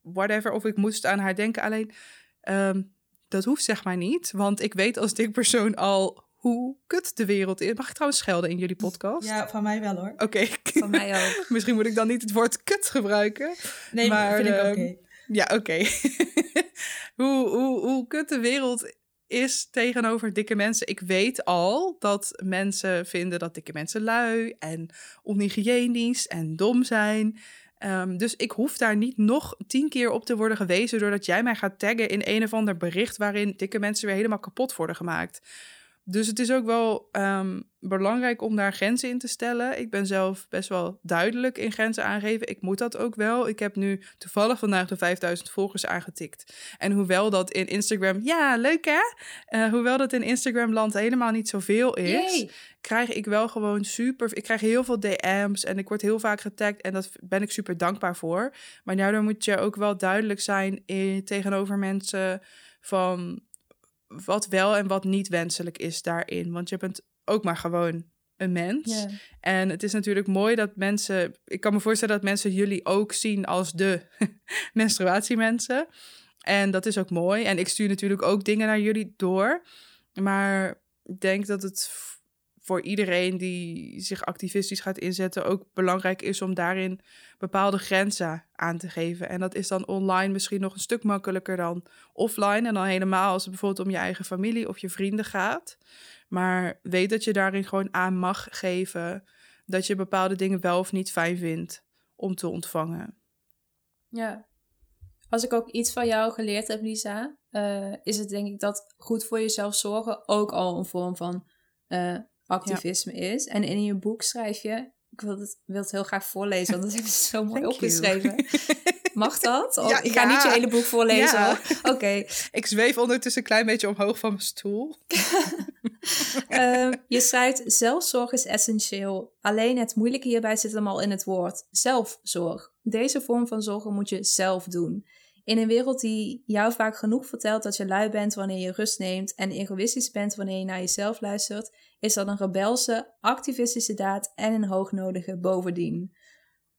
whatever. Of ik moest aan haar denken. Alleen, ehm, dat hoeft zeg maar niet. Want ik weet als dik persoon al hoe kut de wereld is. Mag ik trouwens schelden in jullie podcast? Ja, van mij wel hoor. Oké, Van mij ook. misschien moet ik dan niet het woord kut gebruiken. Nee, Maar, vind ik oké. ehm, Ja, oké. hoe, hoe, hoe kut de wereld is tegenover dikke mensen. Ik weet al dat mensen vinden dat dikke mensen lui en onhygiënisch en dom zijn. Ehm, dus ik hoef daar niet nog tien keer op te worden gewezen doordat jij mij gaat taggen in een of ander bericht waarin dikke mensen weer helemaal kapot worden gemaakt. Dus het is ook wel ehm, belangrijk om daar grenzen in te stellen. Ik ben zelf best wel duidelijk in grenzen aangeven. Ik moet dat ook wel. Ik heb nu toevallig vandaag de 5000 volgers aangetikt. En hoewel dat in Instagram, ja, leuk hè? Uh, hoewel dat in Instagram land helemaal niet zoveel is, Yay. krijg ik wel gewoon super. Ik krijg heel veel DM's en ik word heel vaak getagd en dat ben ik super dankbaar voor. Maar daardoor moet je ook wel duidelijk zijn in, tegenover mensen van wat wel en wat niet wenselijk is daarin. Want je bent ook maar gewoon een mens. En het is natuurlijk mooi dat mensen. Ik kan me voorstellen dat mensen jullie ook zien als de menstruatiemensen. En dat is ook mooi. En ik stuur natuurlijk ook dingen naar jullie door. Maar ik denk dat het voor iedereen die zich activistisch gaat inzetten ook belangrijk is om daarin bepaalde grenzen aan te geven. En dat is dan online misschien nog een stuk makkelijker dan offline. En dan helemaal als het bijvoorbeeld om je eigen familie of je vrienden gaat. Maar weet dat je daarin gewoon aan mag geven dat je bepaalde dingen wel of niet fijn vindt om te ontvangen. Ja. Als ik ook iets van jou geleerd heb, Lisa, uh, is het denk ik dat goed voor jezelf zorgen ook al een vorm van uh, activisme is. En in je boek schrijf je, ik wil het, wil het heel graag voorlezen, want dat is zo mooi opgeschreven. Mag dat? ja, ik ga niet je hele boek voorlezen. Oké. Ik zweef ondertussen een klein beetje omhoog van mijn stoel. uh, je schrijft, zelfzorg is essentieel. Alleen het moeilijke hierbij zit hem al in het woord zelfzorg. Deze vorm van zorgen moet je zelf doen. In een wereld die jou vaak genoeg vertelt dat je lui bent wanneer je rust neemt en egoïstisch bent wanneer je naar jezelf luistert, is dat een rebelse, activistische daad en een hoognodige bovendien.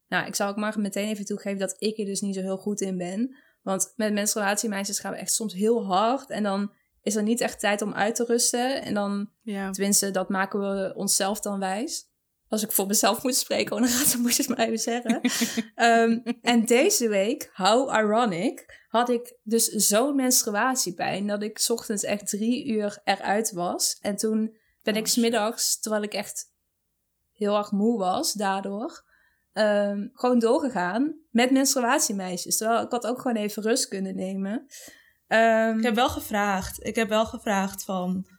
Nou, ik zal ook maar meteen even toegeven dat ik er dus niet zo heel goed in ben. Want met menstruatiemeisjes gaan we echt soms heel hard en dan is er niet echt tijd om uit te rusten. En dan, ja. tenminste, dat maken we onszelf dan wijs als ik voor mezelf moet spreken, oh, dan gaat dan moet je het maar even zeggen. um, en deze week, how ironic, had ik dus zo'n menstruatiepijn dat ik ochtends echt drie uur eruit was. En toen ben ik oh, smiddags, terwijl ik echt heel erg moe was daardoor, um, gewoon doorgegaan met menstruatiemeisjes. Terwijl ik had ook gewoon even rust kunnen nemen. Um, ik heb wel gevraagd. Ik heb wel gevraagd van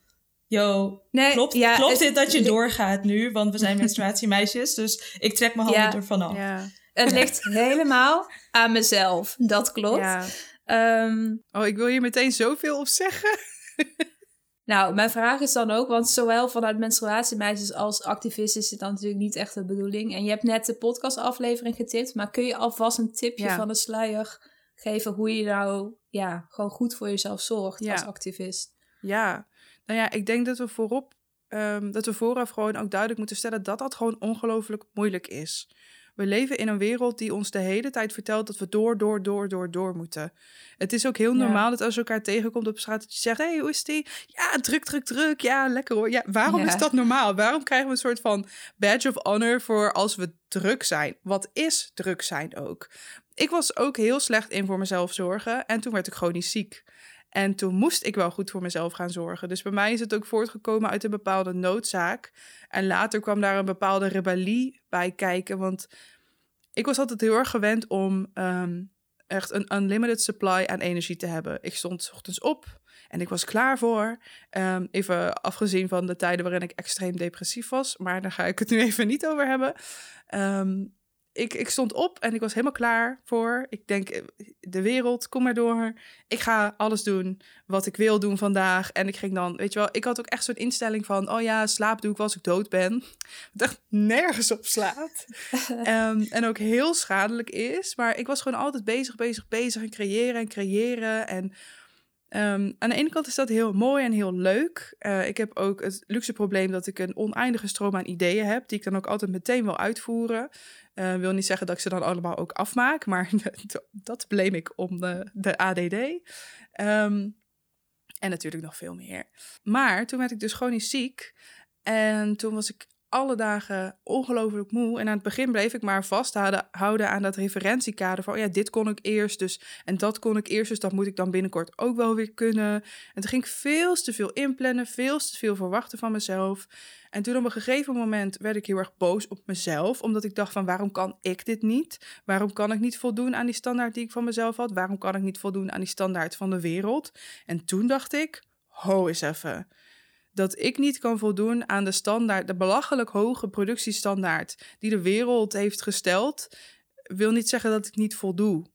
yo, nee, klopt, ja, klopt dit dat je doorgaat nu? Want we zijn menstruatiemeisjes, dus ik trek mijn handen ervan af. Ja. Het ligt helemaal aan mezelf, dat klopt. Um, oh, ik wil hier meteen zoveel op zeggen. nou, mijn vraag is dan ook, want zowel vanuit menstruatiemeisjes als activisten is dit dan natuurlijk niet echt de bedoeling. En je hebt net de podcastaflevering getipt, maar kun je alvast een tipje van de sluier geven hoe je nou ja, gewoon goed voor jezelf zorgt als activist? Ja, nou ja, ik denk dat we voorop, um, dat we vooraf gewoon ook duidelijk moeten stellen dat dat gewoon ongelooflijk moeilijk is. We leven in een wereld die ons de hele tijd vertelt dat we door, door, door, door, door moeten. Het is ook heel normaal dat als je elkaar tegenkomt op straat, dat je zegt: hey, hoe is die? Ja, druk, druk, druk. Ja, lekker hoor. Ja, waarom is dat normaal? Waarom krijgen we een soort van badge of honor voor als we druk zijn? Wat is druk zijn ook? Ik was ook heel slecht in voor mezelf zorgen en toen werd ik niet ziek. En toen moest ik wel goed voor mezelf gaan zorgen. Dus bij mij is het ook voortgekomen uit een bepaalde noodzaak. En later kwam daar een bepaalde rebellie bij kijken. Want ik was altijd heel erg gewend om ehm, echt een unlimited supply aan energie te hebben. Ik stond ochtends op en ik was klaar voor. Um, even afgezien van de tijden waarin ik extreem depressief was. Maar daar ga ik het nu even niet over hebben. Um, ik, ik stond op en ik was helemaal klaar voor. Ik denk, eh, de wereld, kom maar door. Ik ga alles doen wat ik wil doen vandaag. En ik ging dan, weet je wel, ik had ook echt zo'n instelling van... oh ja, slaap doe ik als ik dood ben. Dat echt nergens op slaat. um, en ook heel schadelijk is. Maar ik was gewoon altijd bezig, bezig, bezig en creëren en creëren. En Um, aan de ene kant is dat heel mooi en heel leuk. Uh, ik heb ook het luxe probleem dat ik een oneindige stroom aan ideeën heb, die ik dan ook altijd meteen wil uitvoeren. Uh, wil niet zeggen dat ik ze dan allemaal ook afmaak, maar dat blame ik om de, de ADD. Ehm, en natuurlijk nog veel meer. Maar toen werd ik dus gewoon ziek. En toen was ik alle dagen ongelooflijk moe. En aan het begin bleef ik maar vasthouden aan dat referentiekader van, oh ja, dit kon ik eerst dus en dat kon ik eerst, dus dat moet ik dan binnenkort ook wel weer kunnen. En toen ging ik veel te veel inplannen, veel te veel verwachten van mezelf. En toen op een gegeven moment werd ik heel erg boos op mezelf, omdat ik dacht van, waarom kan ik dit niet? Waarom kan ik niet voldoen aan die standaard die ik van mezelf had? Waarom kan ik niet voldoen aan die standaard van de wereld? En toen dacht ik, ho eens even dat ik niet kan voldoen aan de standaard, de belachelijk hoge productiestandaard die de wereld heeft gesteld, wil niet zeggen dat ik niet voldoe.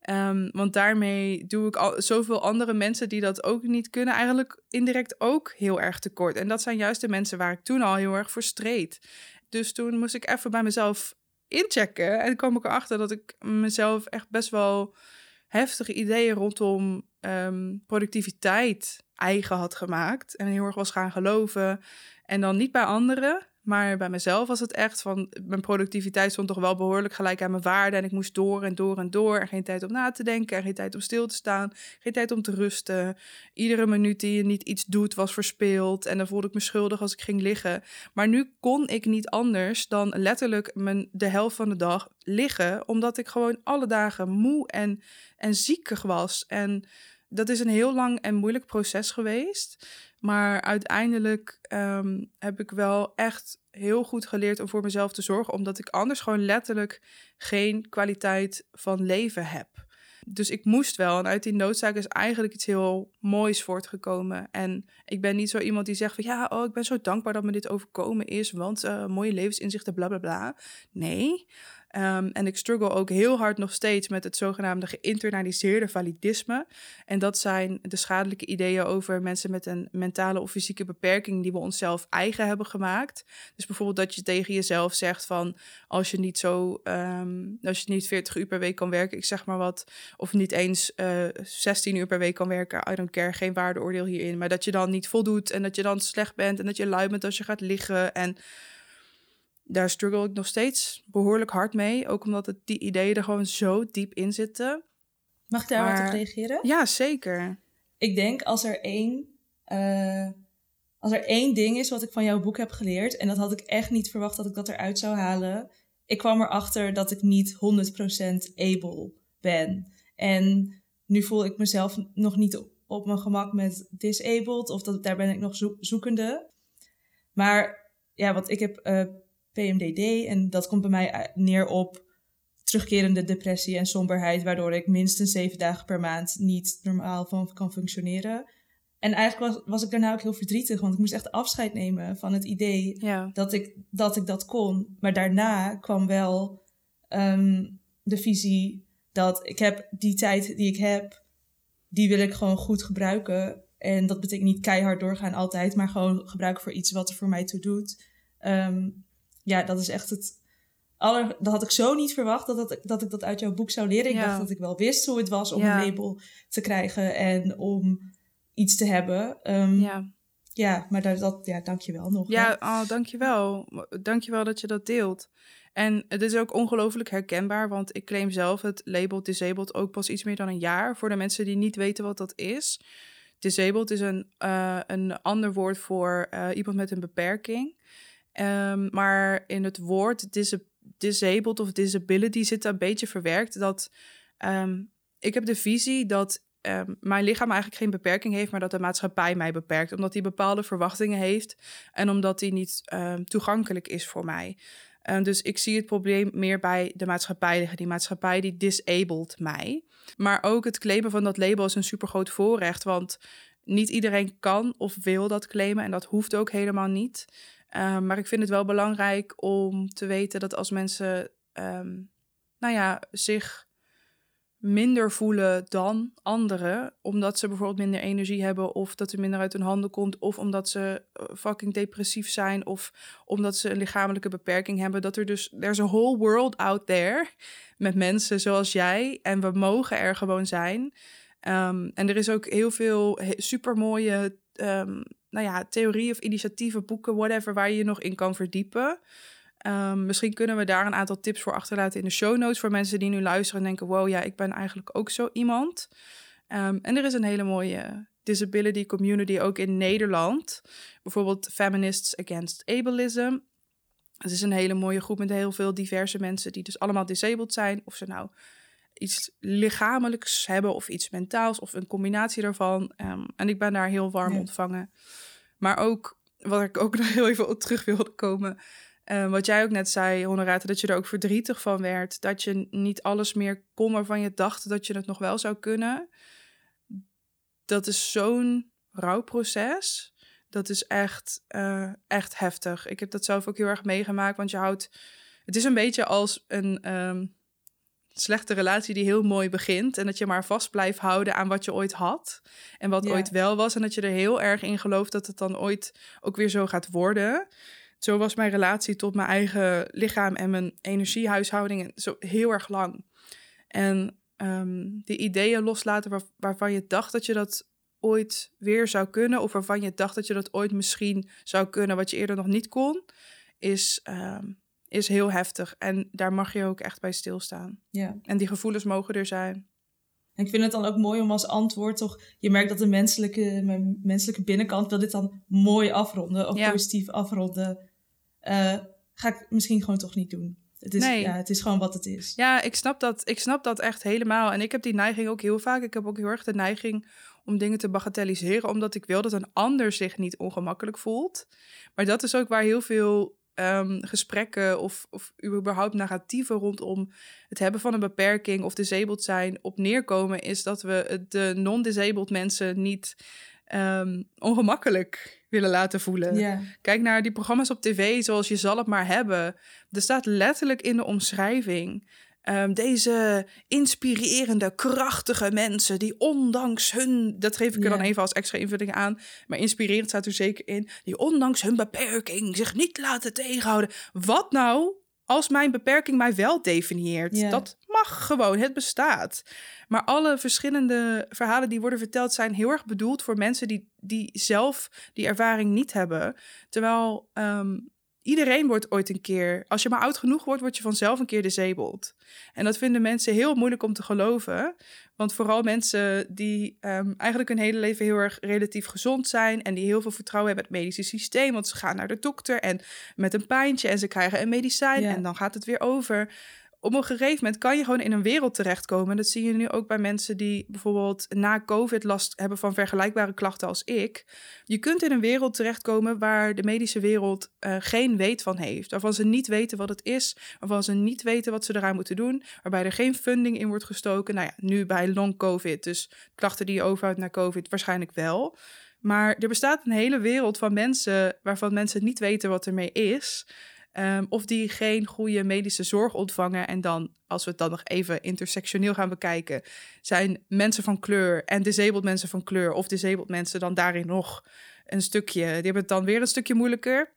Ehm, want daarmee doe ik al zoveel andere mensen die dat ook niet kunnen, eigenlijk indirect ook heel erg tekort. En dat zijn juist de mensen waar ik toen al heel erg voor streed. Dus toen moest ik even bij mezelf inchecken. En kwam ik erachter dat ik mezelf echt best wel heftige ideeën rondom ehm, productiviteit eigen had gemaakt. En heel erg was gaan geloven. En dan niet bij anderen, maar bij mezelf was het echt van... mijn productiviteit stond toch wel behoorlijk gelijk aan mijn waarde. En ik moest door en door en door. En geen tijd om na te denken. En geen tijd om stil te staan. Geen tijd om te rusten. Iedere minuut die je niet iets doet was verspeeld. En dan voelde ik me schuldig als ik ging liggen. Maar nu kon ik niet anders dan letterlijk mijn, de helft van de dag liggen. Omdat ik gewoon alle dagen moe en, en ziekig was. En dat is een heel lang en moeilijk proces geweest. Maar uiteindelijk ehm, heb ik wel echt heel goed geleerd om voor mezelf te zorgen, omdat ik anders gewoon letterlijk geen kwaliteit van leven heb. Dus ik moest wel. En uit die noodzaak is eigenlijk iets heel moois voortgekomen. En ik ben niet zo iemand die zegt van ja, oh, ik ben zo dankbaar dat me dit overkomen is, want uh, mooie levensinzichten, bla bla bla. Nee. Um, en ik struggle ook heel hard nog steeds met het zogenaamde geïnternaliseerde validisme. En dat zijn de schadelijke ideeën over mensen met een mentale of fysieke beperking die we onszelf eigen hebben gemaakt. Dus bijvoorbeeld dat je tegen jezelf zegt van als je niet zo, um, als je niet 40 uur per week kan werken, ik zeg maar wat, of niet eens uh, eh, 16 uur per week kan werken, I don't care, geen waardeoordeel hierin. Maar dat je dan niet voldoet en dat je dan slecht bent en dat je lui bent als je gaat liggen en daar struggle ik nog steeds behoorlijk hard mee. Ook omdat het, die ideeën er gewoon zo diep in zitten. Mag ik daar maar, wat op reageren? Ja, zeker. Ik denk als er één... Uh, als er één ding is wat ik van jouw boek heb geleerd... en dat had ik echt niet verwacht dat ik dat eruit zou halen... ik kwam erachter dat ik niet 100% able ben. En nu voel ik mezelf nog niet op mijn gemak met disabled... of dat, daar ben ik nog zoekende. Maar ja, want ik heb... Uh, PMDD. En dat komt bij mij neer op terugkerende depressie en somberheid, waardoor ik minstens zeven dagen per maand niet normaal van kan functioneren. En eigenlijk was, was ik daarna ook heel verdrietig, want ik moest echt afscheid nemen van het idee dat, ik, dat ik dat kon. Maar daarna kwam wel ehm, de visie dat ik heb die tijd die ik heb, die wil ik gewoon goed gebruiken. En dat betekent niet keihard doorgaan altijd, maar gewoon gebruiken voor iets wat er voor mij toe doet. Ehm, ja, dat is echt het aller... Dat had ik zo niet verwacht dat, dat, dat ik dat uit jouw boek zou leren. Ik dacht dat ik wel wist hoe het was om een label te krijgen en om iets te hebben. Um, ja. Ja, maar dat, dat, ja, dank je wel nog. Ja, oh, dank je wel. Dank je wel dat je dat deelt. En het is ook ongelooflijk herkenbaar, want ik claim zelf het label disabled ook pas iets meer dan een jaar. Voor de mensen die niet weten wat dat is. Disabled is een, uh, een ander woord voor uh, iemand met een beperking. Um, maar in het woord dis disabled of disability zit een beetje verwerkt dat um, ik heb de visie dat um, mijn lichaam eigenlijk geen beperking heeft, maar dat de maatschappij mij beperkt. Omdat die bepaalde verwachtingen heeft en omdat die niet toegankelijk is voor mij. dus ik zie het probleem meer bij de maatschappij liggen. Die maatschappij die disabled mij. Maar ook het claimen van dat label is een supergroot voorrecht. Want niet iedereen kan of wil dat claimen. En dat hoeft ook helemaal niet. Ehm, maar ik vind het wel belangrijk om te weten dat als mensen, ehm, nou ja, zich minder voelen dan anderen, omdat ze bijvoorbeeld minder energie hebben, of dat er minder uit hun handen komt, of omdat ze eh, fucking depressief zijn, of omdat ze een lichamelijke beperking hebben, dat er dus, there's a whole world out there met mensen zoals jij, en we mogen er gewoon zijn. Um, en er is ook heel veel supermooie nou ja, theorie of initiatieven, boeken, whatever, waar je je nog in kan verdiepen. Um, misschien kunnen we daar een aantal tips voor achterlaten in de show notes voor mensen die nu luisteren en denken: wow, ja, ik ben eigenlijk ook zo iemand. Um, en er is een hele mooie disability community ook in Nederland. Bijvoorbeeld Feminists Against Ableism. Het is een hele mooie groep met heel veel diverse mensen die dus allemaal disabled zijn. Of ze nou iets lichamelijks hebben of iets mentaals of een combinatie daarvan. Um, en ik ben daar heel warm ontvangen. Maar ook, wat ik ook nog heel even op terug wilde komen. Uh, wat jij ook net zei, Honorate, dat je er ook verdrietig van werd. Dat je niet alles meer kon waarvan je dacht dat je het nog wel zou kunnen. Dat is zo'n rouwproces. Dat is echt, eh, echt heftig. Ik heb dat zelf ook heel erg meegemaakt, want je houdt... Het is een beetje als een ehm, slechte relatie die heel mooi begint... en dat je maar vast blijft houden aan wat je ooit had... en wat Ja. ooit wel was... en dat je er heel erg in gelooft dat het dan ooit ook weer zo gaat worden... Zo was mijn relatie tot mijn eigen lichaam en mijn energiehuishouding zo heel erg lang. En ehm die ideeën loslaten waar- waarvan je dacht dat je dat ooit weer zou kunnen, of waarvan je dacht dat je dat ooit misschien zou kunnen, wat je eerder nog niet kon, is, ehm, is heel heftig. En daar mag je ook echt bij stilstaan. Ja. En die gevoelens mogen er zijn. En ik vind het dan ook mooi om als antwoord toch... Je merkt dat de menselijke, mijn menselijke binnenkant wil dit dan mooi afronden. Of Ja. positief afronden. Eh, ga ik misschien gewoon toch niet doen. Het is, Nee. ja, het is gewoon wat het is. Ja, ik snap, dat, ik snap dat echt helemaal. En ik heb die neiging ook heel vaak. Ik heb ook heel erg de neiging om dingen te bagatelliseren, omdat ik wil dat een ander zich niet ongemakkelijk voelt. Maar dat is ook waar heel veel ehm, gesprekken of, of überhaupt negatieven rondom het hebben van een beperking of disabled zijn op neerkomen, is dat we de non-disabled mensen niet ehm, ongemakkelijk willen laten voelen. Kijk naar die programma's op tv, zoals Je zal het maar hebben. Er staat letterlijk in de omschrijving. Ehm, deze inspirerende, krachtige mensen die ondanks hun, dat geef ik er dan even als extra invulling aan, maar inspirerend staat er zeker in, die ondanks hun beperking zich niet laten tegenhouden. Wat nou als mijn beperking mij wel definieert? Dat mag gewoon, het bestaat. Maar alle verschillende verhalen die worden verteld zijn heel erg bedoeld voor mensen die, die zelf die ervaring niet hebben. Terwijl ehm, iedereen wordt ooit een keer, als je maar oud genoeg wordt, word je vanzelf een keer disabled. En dat vinden mensen heel moeilijk om te geloven. Want vooral mensen die ehm, eigenlijk hun hele leven heel erg relatief gezond zijn en die heel veel vertrouwen hebben in het medische systeem. Want ze gaan naar de dokter en met een pijntje en ze krijgen een medicijn Ja. en dan gaat het weer over op een gegeven moment kan je gewoon in een wereld terechtkomen. Dat zie je nu ook bij mensen die bijvoorbeeld na COVID last hebben van vergelijkbare klachten als ik. Je kunt in een wereld terechtkomen waar de medische wereld eh, geen weet van heeft. Waarvan ze niet weten wat het is. Waarvan ze niet weten wat ze eraan moeten doen. Waarbij er geen funding in wordt gestoken. Nou ja, nu bij long COVID. Dus klachten die je overhoudt na COVID waarschijnlijk wel. Maar er bestaat een hele wereld van mensen waarvan mensen niet weten wat ermee is. Ehm, of die geen goede medische zorg ontvangen. En dan, als we het dan nog even intersectioneel gaan bekijken, zijn mensen van kleur en disabled mensen van kleur, of disabled mensen dan daarin nog een stukje. Die hebben het dan weer een stukje moeilijker.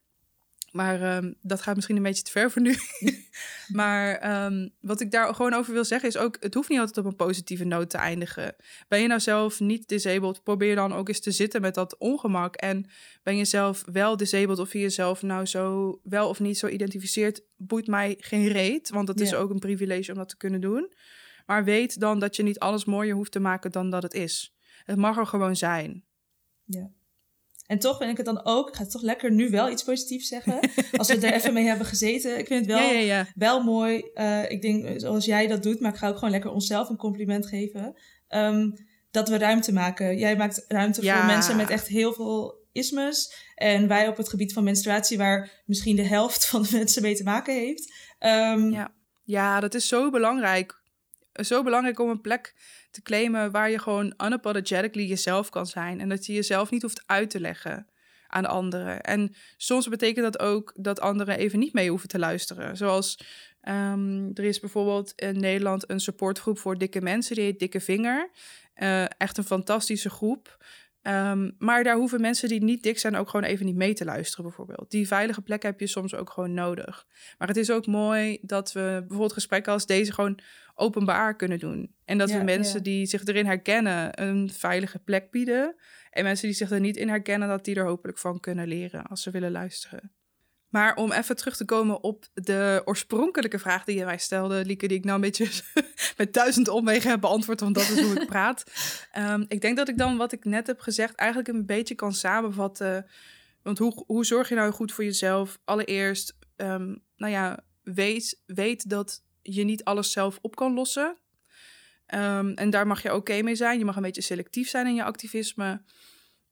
Maar ehm, dat gaat misschien een beetje te ver voor nu. maar ehm, wat ik daar gewoon over wil zeggen is ook... het hoeft niet altijd op een positieve noot te eindigen. Ben je nou zelf niet disabled... probeer dan ook eens te zitten met dat ongemak. En ben je zelf wel disabled... of je jezelf nou zo wel of niet zo identificeert... boeit mij geen reet. Want het is Ja. ook een privilege om dat te kunnen doen. Maar weet dan dat je niet alles mooier hoeft te maken dan dat het is. Het mag er gewoon zijn. En toch vind ik het dan ook, ik ga het toch lekker nu wel iets positiefs zeggen. Als we er even mee hebben gezeten. Ik vind het wel, ja, ja, ja. wel mooi. eh, ik denk eh, zoals jij dat doet, maar ik ga ook gewoon lekker onszelf een compliment geven. Ehm, dat we ruimte maken. Jij maakt ruimte voor mensen met echt heel veel ismes. En wij op het gebied van menstruatie, waar misschien de helft van de mensen mee te maken heeft. Ehm, Ja. Ja, dat is zo belangrijk. Zo belangrijk om een plek te claimen waar je gewoon unapologetically jezelf kan zijn. En dat je jezelf niet hoeft uit te leggen aan anderen. En soms betekent dat ook dat anderen even niet mee hoeven te luisteren. Zoals ehm, er is bijvoorbeeld in Nederland een supportgroep voor dikke mensen, die heet Dikke Vinger. Eh, echt een fantastische groep. Ehm, maar daar hoeven mensen die niet dik zijn ook gewoon even niet mee te luisteren, bijvoorbeeld. Die veilige plek heb je soms ook gewoon nodig. Maar het is ook mooi dat we bijvoorbeeld gesprekken als deze gewoon openbaar kunnen doen. En dat Ja, we mensen ja. die zich erin herkennen een veilige plek bieden. En mensen die zich er niet in herkennen, dat die er hopelijk van kunnen leren als ze willen luisteren. Maar om even terug te komen op de oorspronkelijke vraag die je mij stelde, Lieke, die ik nou een beetje met duizend omwegen heb beantwoord, want dat is hoe ik praat. Ehm, ik denk dat ik dan wat ik net heb gezegd eigenlijk een beetje kan samenvatten. Want hoe, hoe zorg je nou goed voor jezelf? Allereerst, ehm, nou ja, weet, weet dat je niet alles zelf op kan lossen. Ehm, en daar mag je oké mee zijn. Je mag een beetje selectief zijn in je activisme.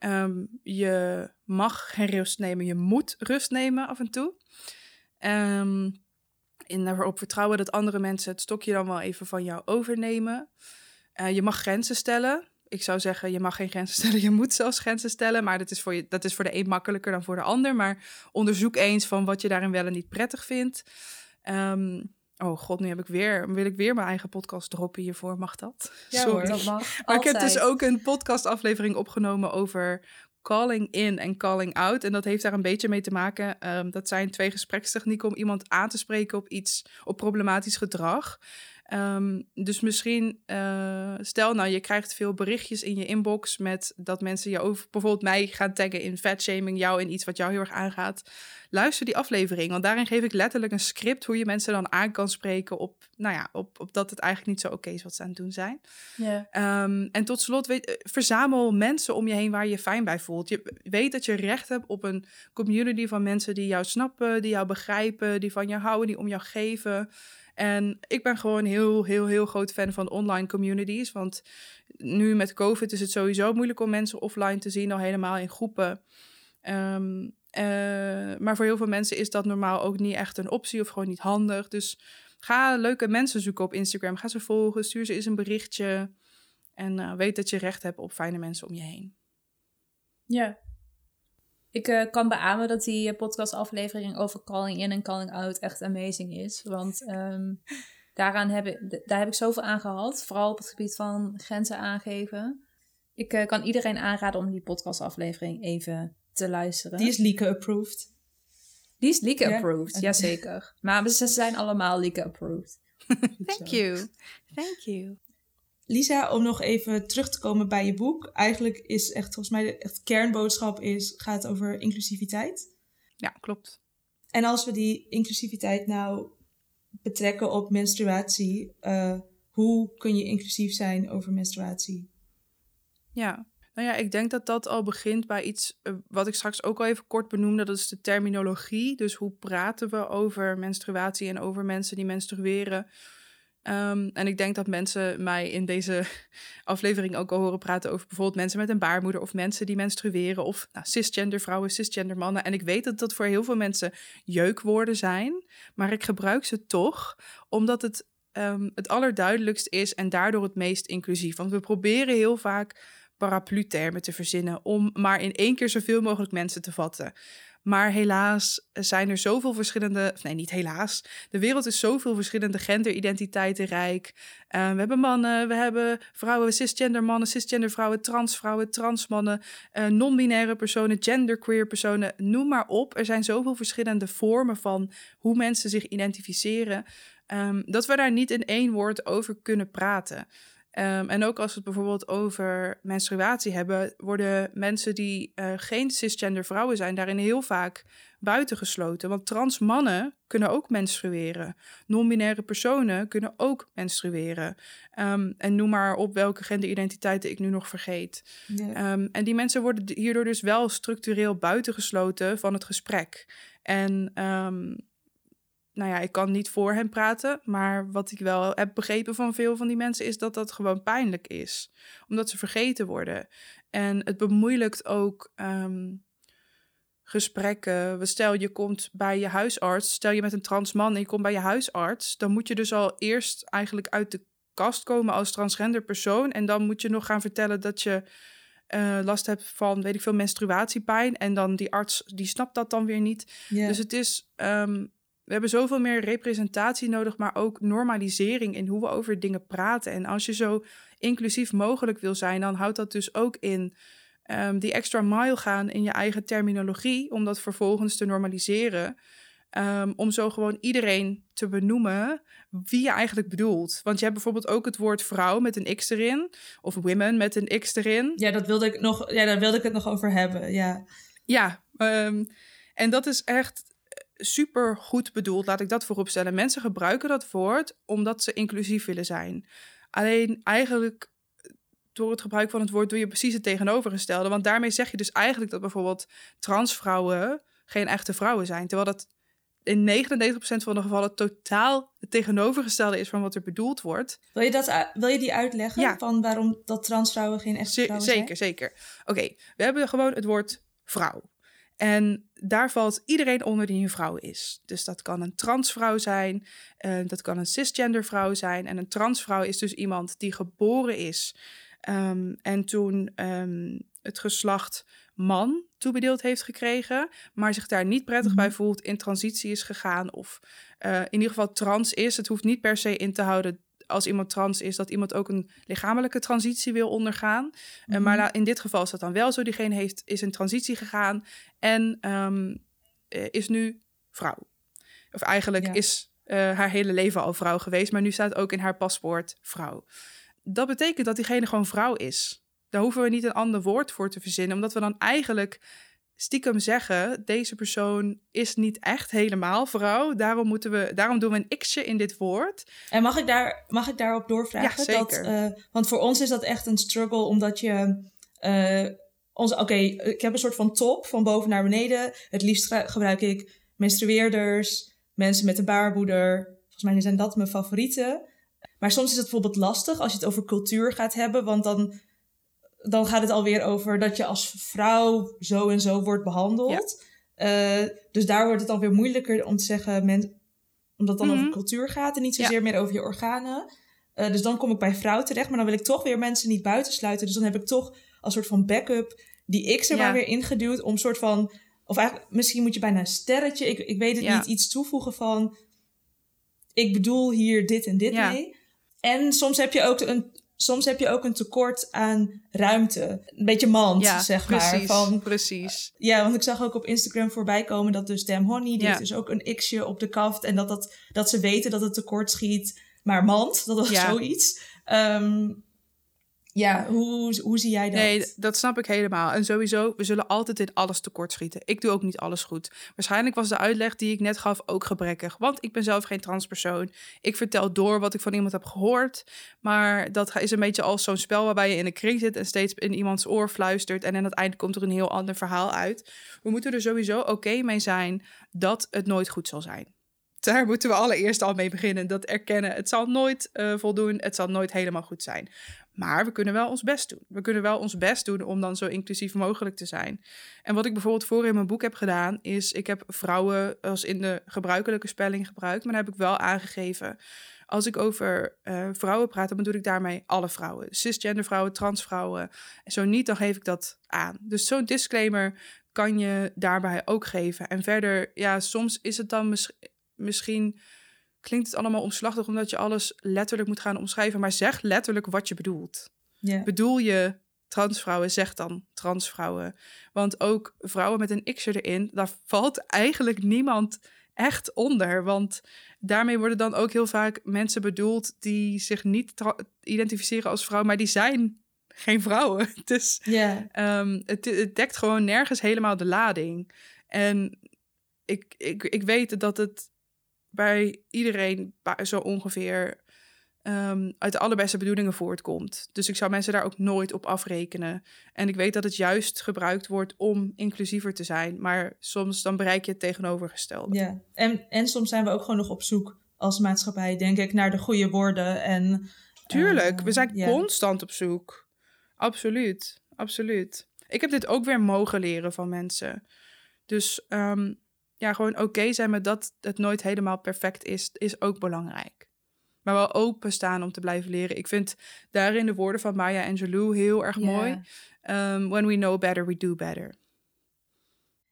Ehm, je mag geen rust nemen, je moet rust nemen af en toe. Ehm en erop vertrouwen dat andere mensen het stokje dan wel even van jou overnemen. Eh, je mag grenzen stellen. ik zou zeggen, je mag geen grenzen stellen, je moet zelfs grenzen stellen. Maar dat is, voor je, dat is voor de een makkelijker dan voor de ander. Maar onderzoek eens van wat je daarin wel en niet prettig vindt. Ehm, oh god, nu heb ik weer, wil ik weer mijn eigen podcast droppen hiervoor. Mag dat? Ja Sorry. hoor, dat mag. Maar ik heb dus ook een podcastaflevering opgenomen over calling in en calling out. En dat heeft daar een beetje mee te maken. Ehm, dat zijn twee gesprekstechnieken om iemand aan te spreken op iets, op problematisch gedrag. Ehm, dus misschien, eh, stel nou, je krijgt veel berichtjes in je inbox met dat mensen je over, bijvoorbeeld mij gaan taggen in fatshaming, jou in iets wat jou heel erg aangaat. Luister die aflevering, want daarin geef ik letterlijk een script hoe je mensen dan aan kan spreken op, nou ja, op, op dat het eigenlijk niet zo oké is wat ze aan het doen zijn. Ehm, en tot slot, weet, eh, verzamel mensen om je heen waar je je fijn bij voelt. Je weet dat je recht hebt op een community van mensen die jou snappen, die jou begrijpen, die van je houden, die om jou geven. En ik ben gewoon heel, heel, heel groot fan van online communities. Want nu met COVID is het sowieso moeilijk om mensen offline te zien, al helemaal in groepen. Ehm, eh, maar voor heel veel mensen is dat normaal ook niet echt een optie of gewoon niet handig. Dus ga leuke mensen zoeken op Instagram. Ga ze volgen, stuur ze eens een berichtje. En eh, weet dat je recht hebt op fijne mensen om je heen. Ja. Ik eh, kan beamen dat die eh, podcastaflevering over calling in en calling out echt amazing is. Want ehm, daaraan heb ik, daar heb ik zoveel aan gehad. Vooral op het gebied van grenzen aangeven. Ik eh, kan iedereen aanraden om die podcastaflevering even te luisteren. Die is Lieke approved. Die is Lieke Ja. approved, jazeker. Maar ze zijn allemaal Lieke approved. Thank you. Thank you. Lisa, om nog even terug te komen bij je boek. Eigenlijk is echt, volgens mij, de echt kernboodschap is, gaat over inclusiviteit. Ja, klopt. En als we die inclusiviteit nou betrekken op menstruatie, eh, hoe kun je inclusief zijn over menstruatie? Ja. Nou ja, ik denk dat dat al begint bij iets eh, wat ik straks ook al even kort benoemde. Dat is de terminologie. Dus hoe praten we over menstruatie en over mensen die menstrueren? Ehm, en ik denk dat mensen mij in deze aflevering ook al horen praten over bijvoorbeeld mensen met een baarmoeder of mensen die menstrueren of nou, cisgender vrouwen, cisgender mannen. En ik weet dat dat voor heel veel mensen jeukwoorden zijn, maar ik gebruik ze toch omdat het ehm, het allerduidelijkst is en daardoor het meest inclusief. Want we proberen heel vaak paraplu-termen te verzinnen om maar in één keer zoveel mogelijk mensen te vatten. Maar helaas zijn er zoveel verschillende, nee, niet helaas. De wereld is zoveel verschillende genderidentiteiten rijk. Eh, we hebben mannen, we hebben vrouwen, cisgender mannen, cisgender vrouwen, transvrouwen, transmannen, eh, non-binaire personen, genderqueer personen, noem maar op. Er zijn zoveel verschillende vormen van hoe mensen zich identificeren, ehm, dat we daar niet in één woord over kunnen praten. Um, en ook als we het bijvoorbeeld over menstruatie hebben, worden mensen die uh, geen cisgender vrouwen zijn, daarin heel vaak buitengesloten. Want trans mannen kunnen ook menstrueren. Non-binaire personen kunnen ook menstrueren. Um, en noem maar op welke genderidentiteiten ik nu nog vergeet. Ja. Um, en die mensen worden hierdoor dus wel structureel buitengesloten van het gesprek. En nou ja, ik kan niet voor hen praten, maar wat ik wel heb begrepen van veel van die mensen is dat dat gewoon pijnlijk is, omdat ze vergeten worden. En het bemoeilijkt ook um, gesprekken. Stel je komt bij je huisarts, stel je met een trans man en je komt bij je huisarts, dan moet je dus al eerst eigenlijk uit de kast komen als transgender persoon en dan moet je nog gaan vertellen dat je uh, last hebt van, weet ik veel, menstruatiepijn en dan die arts die snapt dat dan weer niet. Dus het is um, we hebben zoveel meer representatie nodig, maar ook normalisering in hoe we over dingen praten. En als je zo inclusief mogelijk wil zijn, dan houdt dat dus ook in um, die extra mile gaan in je eigen terminologie, om dat vervolgens te normaliseren. Um, om zo gewoon iedereen te benoemen wie je eigenlijk bedoelt. Want je hebt bijvoorbeeld ook het woord vrouw met een x erin, of women met een x erin. Ja, dat wilde ik nog, ja daar wilde ik het nog over hebben. Ja, ja um, en dat is echt super goed bedoeld, laat ik dat voorop stellen. Mensen gebruiken dat woord omdat ze inclusief willen zijn. Alleen eigenlijk door het gebruik van het woord doe je precies het tegenovergestelde. Want daarmee zeg je dus eigenlijk dat bijvoorbeeld transvrouwen geen echte vrouwen zijn. Terwijl dat in 99% van de gevallen totaal het tegenovergestelde is van wat er bedoeld wordt. Wil je, dat, wil je die uitleggen ja. van waarom dat transvrouwen geen echte vrouwen zeker, zijn? Zeker, zeker. Oké, okay, we hebben gewoon het woord vrouw. En daar valt iedereen onder die een vrouw is. Dus dat kan een transvrouw zijn, uh, dat kan een cisgender vrouw zijn. En een transvrouw is dus iemand die geboren is Ehm, en toen ehm, het geslacht man toebedeeld heeft gekregen, maar zich daar niet prettig bij Mhm. voelt, in transitie is gegaan of eh, in ieder geval trans is. Het hoeft niet per se in te houden als iemand trans is, dat iemand ook een lichamelijke transitie wil ondergaan. Eh, maar in dit geval is dat dan wel zo. Diegene heeft, is in transitie gegaan en ehm, eh, is nu vrouw. Of eigenlijk Ja. is eh, haar hele leven al vrouw geweest, maar nu staat ook in haar paspoort vrouw. Dat betekent dat diegene gewoon vrouw is. Daar hoeven we niet een ander woord voor te verzinnen, omdat we dan eigenlijk stiekem zeggen: deze persoon is niet echt helemaal vrouw. Daarom, moeten we, daarom doen we een x'je in dit woord. En mag ik, daar, mag ik daarop doorvragen? Ja, Dat, zeker. eh, want voor ons is dat echt een struggle, omdat je... onze, Oké, ik heb een soort van top van boven naar beneden. Het liefst ge- gebruik ik menstrueerders, mensen met een baarmoeder. Volgens mij zijn dat mijn favorieten. Maar soms is het bijvoorbeeld lastig als je het over cultuur gaat hebben, want dan, dan gaat het alweer over dat je als vrouw zo en zo wordt behandeld. Eh, dus daar wordt het dan weer moeilijker om te zeggen, men, omdat het dan Mhm. over cultuur gaat en niet Ja. zozeer meer over je organen. Eh, dus dan kom ik bij vrouw terecht, maar dan wil ik toch weer mensen niet buitensluiten. Dus dan heb ik toch als soort van backup die X er Ja. maar weer ingeduwd om soort van, of eigenlijk misschien moet je bijna een sterretje, ik, ik weet het niet, iets toevoegen van, ik bedoel hier dit en dit mee. En soms heb je ook een, soms heb je ook een tekort aan ruimte, een beetje mand, Ja, zeg precies. maar. Van, precies. ja, want ik zag ook op Instagram voorbij komen dat dus Damn Honey, die Ja. heeft dus ook een x'je op de kaft. En dat, dat, dat ze weten dat het tekort schiet, maar mand, dat was Ja. zoiets. Ehm, ja, hoe, hoe zie jij dat? Nee, dat snap ik helemaal. En sowieso, we zullen altijd in alles tekortschieten. Ik doe ook niet alles goed. Waarschijnlijk was de uitleg die ik net gaf ook gebrekkig. Want ik ben zelf geen transpersoon. Ik vertel door wat ik van iemand heb gehoord. Maar dat is een beetje als zo'n spel waarbij je in een kring zit... en steeds in iemands oor fluistert... en aan het eind komt er een heel ander verhaal uit. We moeten er sowieso oké mee zijn dat het nooit goed zal zijn. Daar moeten we allereerst al mee beginnen. Dat erkennen. Het zal nooit eh, voldoen. Het zal nooit helemaal goed zijn. Maar we kunnen wel ons best doen. We kunnen wel ons best doen om dan zo inclusief mogelijk te zijn. En wat ik bijvoorbeeld voor in mijn boek heb gedaan, is ik heb vrouwen als in de gebruikelijke spelling gebruikt, maar dan heb ik wel aangegeven. Als ik over eh, vrouwen praat, dan bedoel ik daarmee alle vrouwen. Cisgender vrouwen, transvrouwen. En zo niet, dan geef ik dat aan. Dus zo'n disclaimer kan je daarbij ook geven. En verder, ja, soms is het dan mis- misschien klinkt het allemaal omslachtig omdat je alles letterlijk moet gaan omschrijven, maar zeg letterlijk wat je bedoelt. Bedoel je transvrouwen, zeg dan transvrouwen. Want ook vrouwen met een x'er erin, daar valt eigenlijk niemand echt onder. Want daarmee worden dan ook heel vaak mensen bedoeld die zich niet identificeren als vrouw, maar die zijn geen vrouwen. Dus. Ehm, het, het dekt gewoon nergens helemaal de lading. En ik, ik, ik weet dat het bij iedereen zo ongeveer ehm, uit de allerbeste bedoelingen voortkomt. Dus ik zou mensen daar ook nooit op afrekenen. En ik weet dat het juist gebruikt wordt om inclusiever te zijn. Maar soms dan bereik je het tegenovergestelde. ja. En, en soms zijn we ook gewoon nog op zoek als maatschappij, denk ik, naar de goede woorden. En, Tuurlijk, eh, we zijn constant op zoek. Absoluut, absoluut. Ik heb dit ook weer mogen leren van mensen. Dus ehm, ja, gewoon oké zijn met dat het nooit helemaal perfect is, is ook belangrijk. Maar wel openstaan om te blijven leren. Ik vind daarin de woorden van Maya Angelou heel erg mooi. Ehm, when we know better, we do better.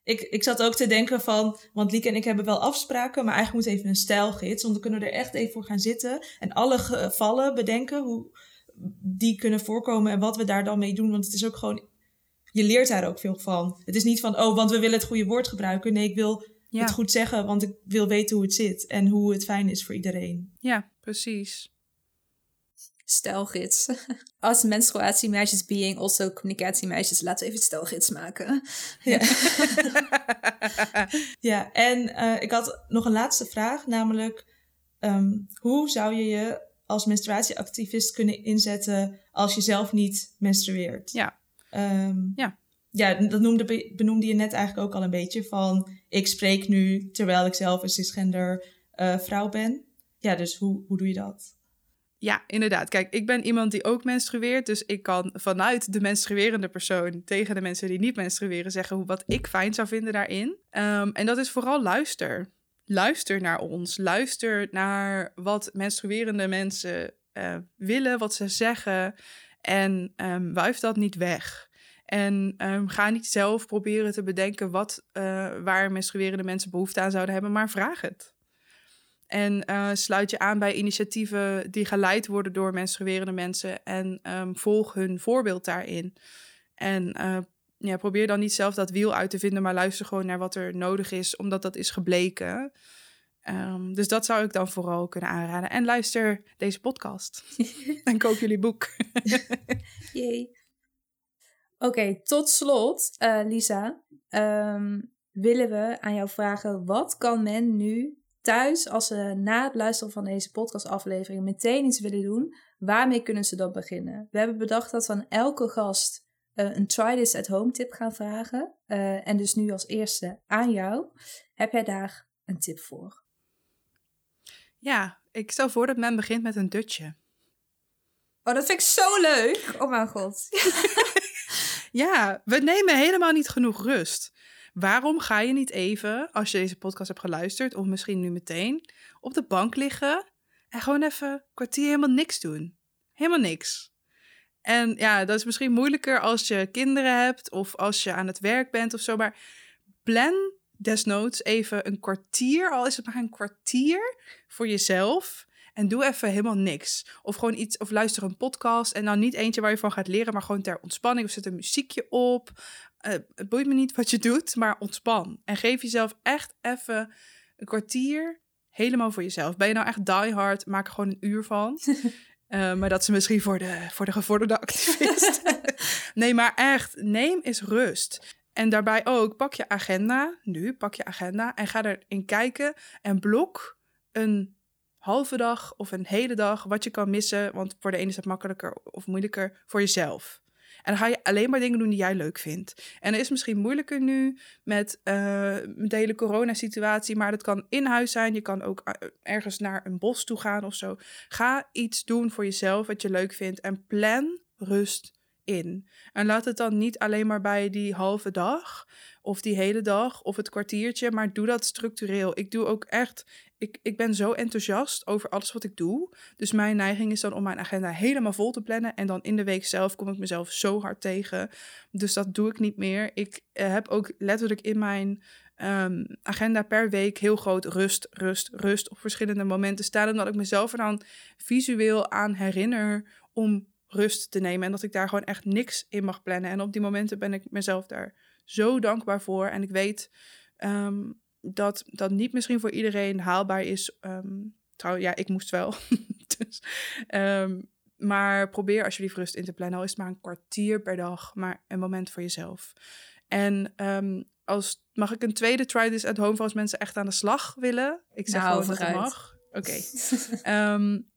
Ik, ik zat ook te denken van, want Lieke en ik hebben wel afspraken, maar eigenlijk moet even een stijlgids. Want dan kunnen we er echt even voor gaan zitten en alle gevallen bedenken, hoe die kunnen voorkomen en wat we daar dan mee doen. Want het is ook gewoon, je leert daar ook veel van. Het is niet van, oh, want we willen het goede woord gebruiken. Nee, ik wil Ja, het goed zeggen, want ik wil weten hoe het zit en hoe het fijn is voor iedereen. ja precies. Stijlgids. Als menstruatiemeisjes being, also communicatiemeisjes. Laten we even stelgids maken. Ja, ja en eh, ik had nog een laatste vraag, namelijk ehm, hoe zou je je als menstruatieactivist kunnen inzetten als je zelf niet menstrueert? Ja. Ehm, Ja. Ja, dat noemde, benoemde je net eigenlijk ook al een beetje van ik spreek nu terwijl ik zelf een cisgender eh, vrouw ben. Ja, dus hoe, hoe doe je dat? Ja, inderdaad. Kijk, ik ben iemand die ook menstrueert. Dus ik kan vanuit de menstruerende persoon tegen de mensen die niet menstrueren zeggen wat ik fijn zou vinden daarin. Ehm, en dat is vooral luister. Luister naar ons. Luister naar wat menstruerende mensen eh, willen, wat ze zeggen. En um, wuif dat niet weg. En um, ga niet zelf proberen te bedenken wat, uh, waar menstruerende mensen behoefte aan zouden hebben, maar vraag het. En uh, sluit je aan bij initiatieven die geleid worden door menstruerende mensen en um, volg hun voorbeeld daarin. En uh, ja, probeer dan niet zelf dat wiel uit te vinden, maar luister gewoon naar wat er nodig is, omdat dat is gebleken. Um, dus dat zou ik dan vooral kunnen aanraden. En luister deze podcast. en koop jullie boek. Jee. Oké, okay, tot slot, uh, Lisa, um, willen we aan jou vragen: wat kan men nu thuis, als ze na het luisteren van deze podcastaflevering meteen iets willen doen, waarmee kunnen ze dan beginnen? We hebben bedacht dat we aan elke gast uh, een try this at home tip gaan vragen. Uh, en dus nu als eerste aan jou. Heb jij daar een tip voor? Ja, ik stel voor dat men begint met een dutje. Oh, dat vind ik zo leuk. Oh mijn god. ja, we nemen helemaal niet genoeg rust. Waarom ga je niet even, als je deze podcast hebt geluisterd, of misschien nu meteen, op de bank liggen en gewoon even een kwartier helemaal niks doen? Helemaal niks. En ja, dat is misschien moeilijker als je kinderen hebt of als je aan het werk bent of zo, maar plan desnoods even een kwartier, al is het maar een kwartier voor jezelf. En doe even helemaal niks. Of gewoon iets, of luister een podcast. En dan niet eentje waar je van gaat leren, maar gewoon ter ontspanning. Of zet een muziekje op. Uh, het boeit me niet wat je doet, maar ontspan. En geef jezelf echt even een kwartier helemaal voor jezelf. Ben je nou echt die hard, maak er gewoon een uur van. uh, maar dat is misschien voor de, voor de gevorderde activist. nee, maar echt, neem eens rust. En daarbij ook, pak je agenda, nu pak je agenda en ga erin kijken en blok een halve dag of een hele dag wat je kan missen. Want voor de ene is het makkelijker of moeilijker voor jezelf. En dan ga je alleen maar dingen doen die jij leuk vindt. En dat is misschien moeilijker nu met, uh, de hele coronasituatie, maar dat kan in huis zijn. Je kan ook uh, ergens naar een bos toe gaan of zo. Ga iets doen voor jezelf wat je leuk vindt en plan rust in. En laat het dan niet alleen maar bij die halve dag of die hele dag of het kwartiertje, maar doe dat structureel. Ik doe ook echt, ik, ik ben zo enthousiast over alles wat ik doe. Dus mijn neiging is dan om mijn agenda helemaal vol te plannen. En dan in de week zelf kom ik mezelf zo hard tegen. Dus dat doe ik niet meer. Ik uh, heb ook letterlijk in mijn um, agenda per week heel groot rust, rust, rust op verschillende momenten staan. Omdat ik mezelf er dan visueel aan herinner om rust te nemen. En dat ik daar gewoon echt niks in mag plannen. En op die momenten ben ik mezelf daar zo dankbaar voor. En ik weet um, dat dat niet misschien voor iedereen haalbaar is. Um, trouw, ja, ik moest wel. dus, um, maar probeer alsjeblieft rust in te plannen. Al is het maar een kwartier per dag, maar een moment voor jezelf. En als, mag ik een tweede try this at home voor als mensen echt aan de slag willen? Ik zeg nou, gewoon dat het mag. Oké. Okay.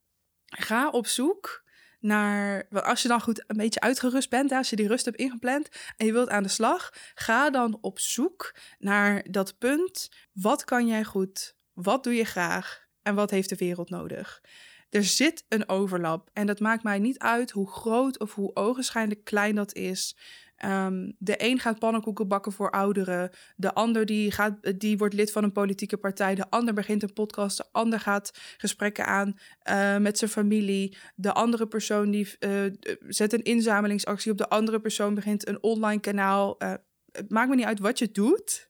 ga op zoek naar. Als je dan goed een beetje uitgerust bent, als je die rust hebt ingepland en je wilt aan de slag, ga dan op zoek naar dat punt. Wat kan jij goed? Wat doe je graag? En wat heeft de wereld nodig? Er zit een overlap en dat maakt mij niet uit hoe groot of hoe ogenschijnlijk klein dat is. Um, de een gaat pannenkoeken bakken voor ouderen. De ander die, gaat, die wordt lid van een politieke partij. De ander begint een podcast. De ander gaat gesprekken aan uh, met zijn familie. De andere persoon die uh, zet een inzamelingsactie op. De andere persoon begint een online kanaal. Uh, het maakt me niet uit wat je doet.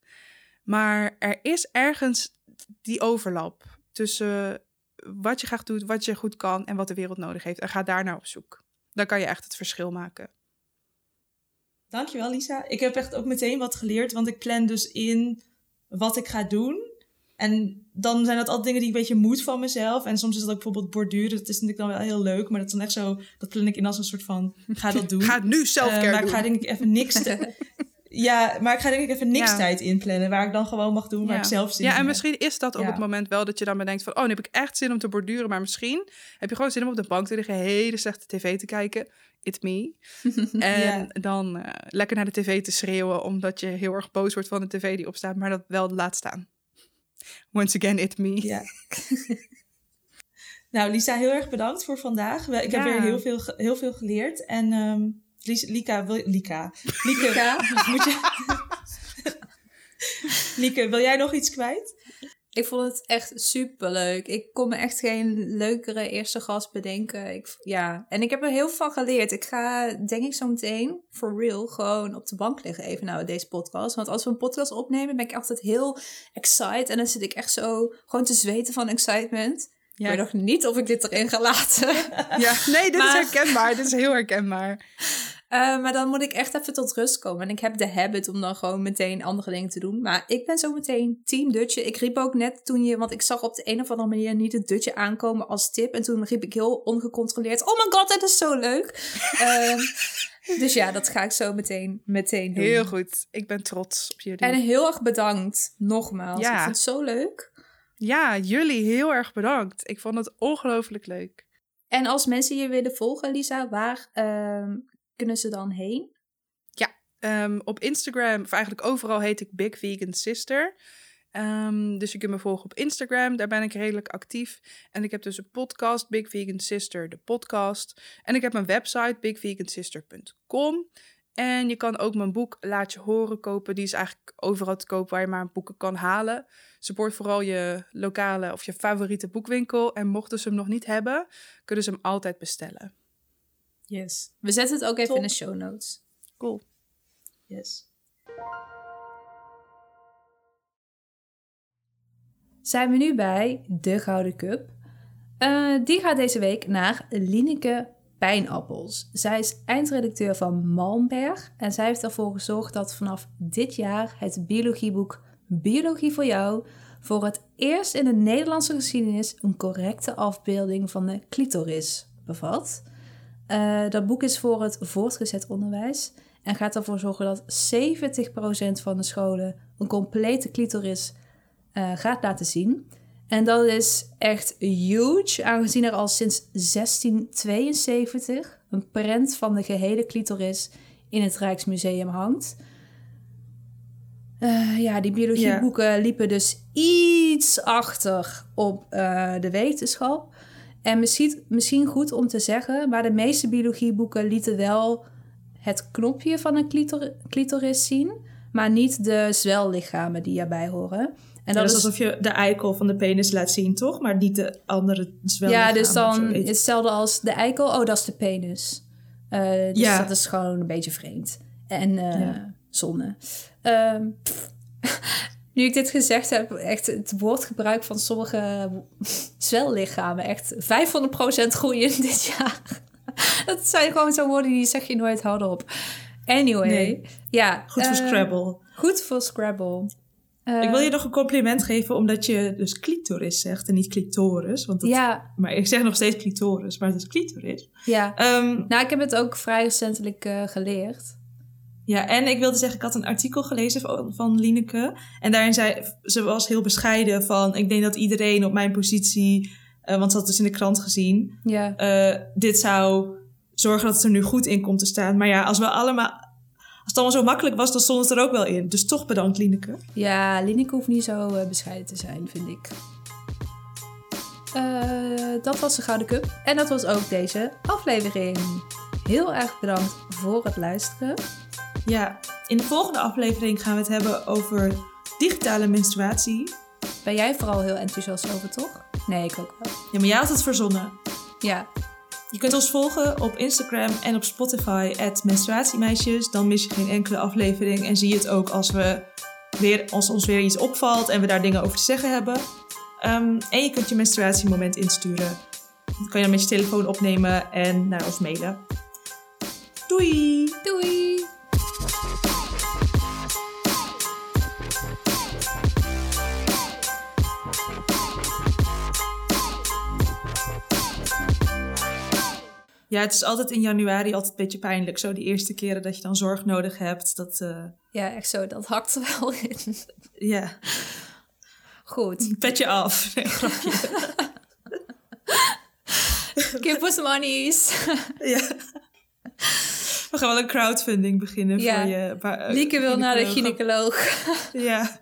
Maar er is ergens die overlap tussen wat je graag doet, wat je goed kan en wat de wereld nodig heeft. En ga daar naar op zoek. Dan kan je echt het verschil maken. Dankjewel, Lisa. Ik heb echt ook meteen wat geleerd, want ik plan dus in wat ik ga doen. En dan zijn dat altijd dingen die ik een beetje moet van mezelf. En soms is dat ook bijvoorbeeld borduren. Dat is natuurlijk dan wel heel leuk. Maar dat is dan echt zo... Dat plan ik in als een soort van... Ga dat doen. Ga het nu zelf uh, Maar ik ga denk ik even niks... ja, maar ik ga denk ik even niks ja. tijd inplannen. Waar ik dan gewoon mag doen waar ja. ik zelf zin Ja, in en misschien is dat op het moment wel dat je dan bedenkt van... Oh, nu heb ik echt zin om te borduren. Maar misschien heb je gewoon zin om op de bank te liggen... hele slechte tv te kijken it me. en dan uh, lekker naar de tv te schreeuwen omdat je heel erg boos wordt van de tv die opstaat, maar dat wel laat staan. Once again, it me. Ja. nou, Lisa, heel erg bedankt voor vandaag. Ik ja. heb weer heel veel, heel veel geleerd. En um, Lika, wil, Lika, Lieke, moet je... Lieke, wil jij nog iets kwijt? Ik vond het echt super leuk. Ik kon me echt geen leukere eerste gast bedenken. Ik, ja, en ik heb er heel veel van geleerd. Ik ga, denk ik, zo meteen, for real, gewoon op de bank liggen even nou deze podcast. Want als we een podcast opnemen, ben ik altijd heel excited. En dan zit ik echt zo gewoon te zweten van excitement. Ja. Ik weet nog niet of ik dit erin ga laten. Ja, nee, dit Maar- is herkenbaar. Dit is heel herkenbaar. Eh, maar dan moet ik echt even tot rust komen. En ik heb de habit om dan gewoon meteen andere dingen te doen. Maar ik ben zo meteen team dutje. Ik riep ook net toen je... Want ik zag op de een of andere manier niet het dutje aankomen als tip. En toen riep ik heel ongecontroleerd... Oh my god, dit is zo leuk. Ehm, dus ja, dat ga ik zo meteen, meteen doen. Heel goed. Ik ben trots op jullie. En heel erg bedankt, nogmaals. Ja. Ik vond het zo leuk. Ja, jullie heel erg bedankt. Ik vond het ongelooflijk leuk. En als mensen je willen volgen, Lisa, waar ehm, kunnen ze dan heen? Ehm, op Instagram, of eigenlijk overal heet ik Big Vegan Sister. Ehm, dus je kunt me volgen op Instagram, daar ben ik redelijk actief. En ik heb dus een podcast, Big Vegan Sister, de podcast. En ik heb mijn website, bigvegansister.com. En je kan ook mijn boek Laat je horen kopen. Die is eigenlijk overal te koop waar je maar boeken kan halen. Support vooral je lokale of je favoriete boekwinkel. En mochten ze hem nog niet hebben, kunnen ze hem altijd bestellen. Yes. We zetten het ook even Top. in de show notes. Cool. Yes. zijn we nu bij de Gouden Cup. Eh, die gaat deze week naar Lineke Zij is eindredacteur van Malmberg en zij heeft ervoor gezorgd dat vanaf dit jaar het biologieboek Biologie voor jou voor het eerst in de Nederlandse geschiedenis een correcte afbeelding van de clitoris bevat. Eh, dat boek is voor het voortgezet onderwijs en gaat ervoor zorgen dat 70% van de scholen een complete clitoris eh, gaat laten zien. En dat is echt huge, aangezien er al sinds 1672 een prent van de gehele clitoris in het Rijksmuseum hangt. Eh, ja, die biologieboeken liepen dus iets achter op eh, de wetenschap. En misschien, misschien goed om te zeggen, maar de meeste biologieboeken lieten wel het knopje van een clitor- clitoris zien, maar niet de zwellichamen die erbij horen. En dat dat is alsof je de eikel van de penis laat zien, toch? Maar niet de andere zwellichamen. ja, dus dan hetzelfde als de eikel. Oh, dat is de penis. Eh, dus Ja. dat is gewoon een beetje vreemd. En eh, Ja. zonde. Ehm, nu ik dit gezegd heb, echt het woordgebruik van sommige zwellichamen. Echt 500% groeien dit jaar. dat zijn gewoon zo'n woorden die zeg je nooit hardop. Anyway, Nee. ja. Goed voor eh, Scrabble. Goed voor Scrabble. Eh, ik wil je nog een compliment geven omdat je dus clitoris zegt en niet clitoris. Want dat, Ja, Maar ik zeg nog steeds clitoris, maar het is clitoris. ja. Ehm, Nou, ik heb het ook vrij recentelijk eh, geleerd. ja, en ik wilde zeggen, ik had een artikel gelezen van, van Lineke. En daarin zei ze was heel bescheiden van... ik denk dat iedereen op mijn positie... eh, want ze had dus in de krant gezien... Ja. eh, dit zou zorgen dat het er nu goed in komt te staan. Maar ja, als we allemaal... Als het allemaal zo makkelijk was, dan stond het er ook wel in. Dus toch bedankt, Lineke. Ja, Lineke hoeft niet zo eh, bescheiden te zijn, vind ik. Eh, dat was de Gouden Cup. En dat was ook deze aflevering. Heel erg bedankt voor het luisteren. Ja, in de volgende aflevering gaan we het hebben over digitale menstruatie. Ben jij vooral heel enthousiast over, toch? Nee, ik ook wel. Ja, maar jij had het verzonnen. Ja, Je kunt ons volgen op Instagram en op Spotify, menstruatiemeisjes. Dan mis je geen enkele aflevering en zie je het ook als, we weer, als ons weer iets opvalt en we daar dingen over te zeggen hebben. Ehm, en je kunt je menstruatiemoment insturen. Dat kan je dan met je telefoon opnemen en naar ons mailen. Doei! doei! Ja, het is altijd in januari altijd een beetje pijnlijk. Zo die eerste keren dat je dan zorg nodig hebt. Dat, eh, Ja, echt zo, dat hakt er wel in. ja, Goed. petje af. Nee, grapje. Give us monies. ja. We gaan wel een crowdfunding beginnen Ja. voor je... eh, Lieke wil naar de gynaecoloog. Ja.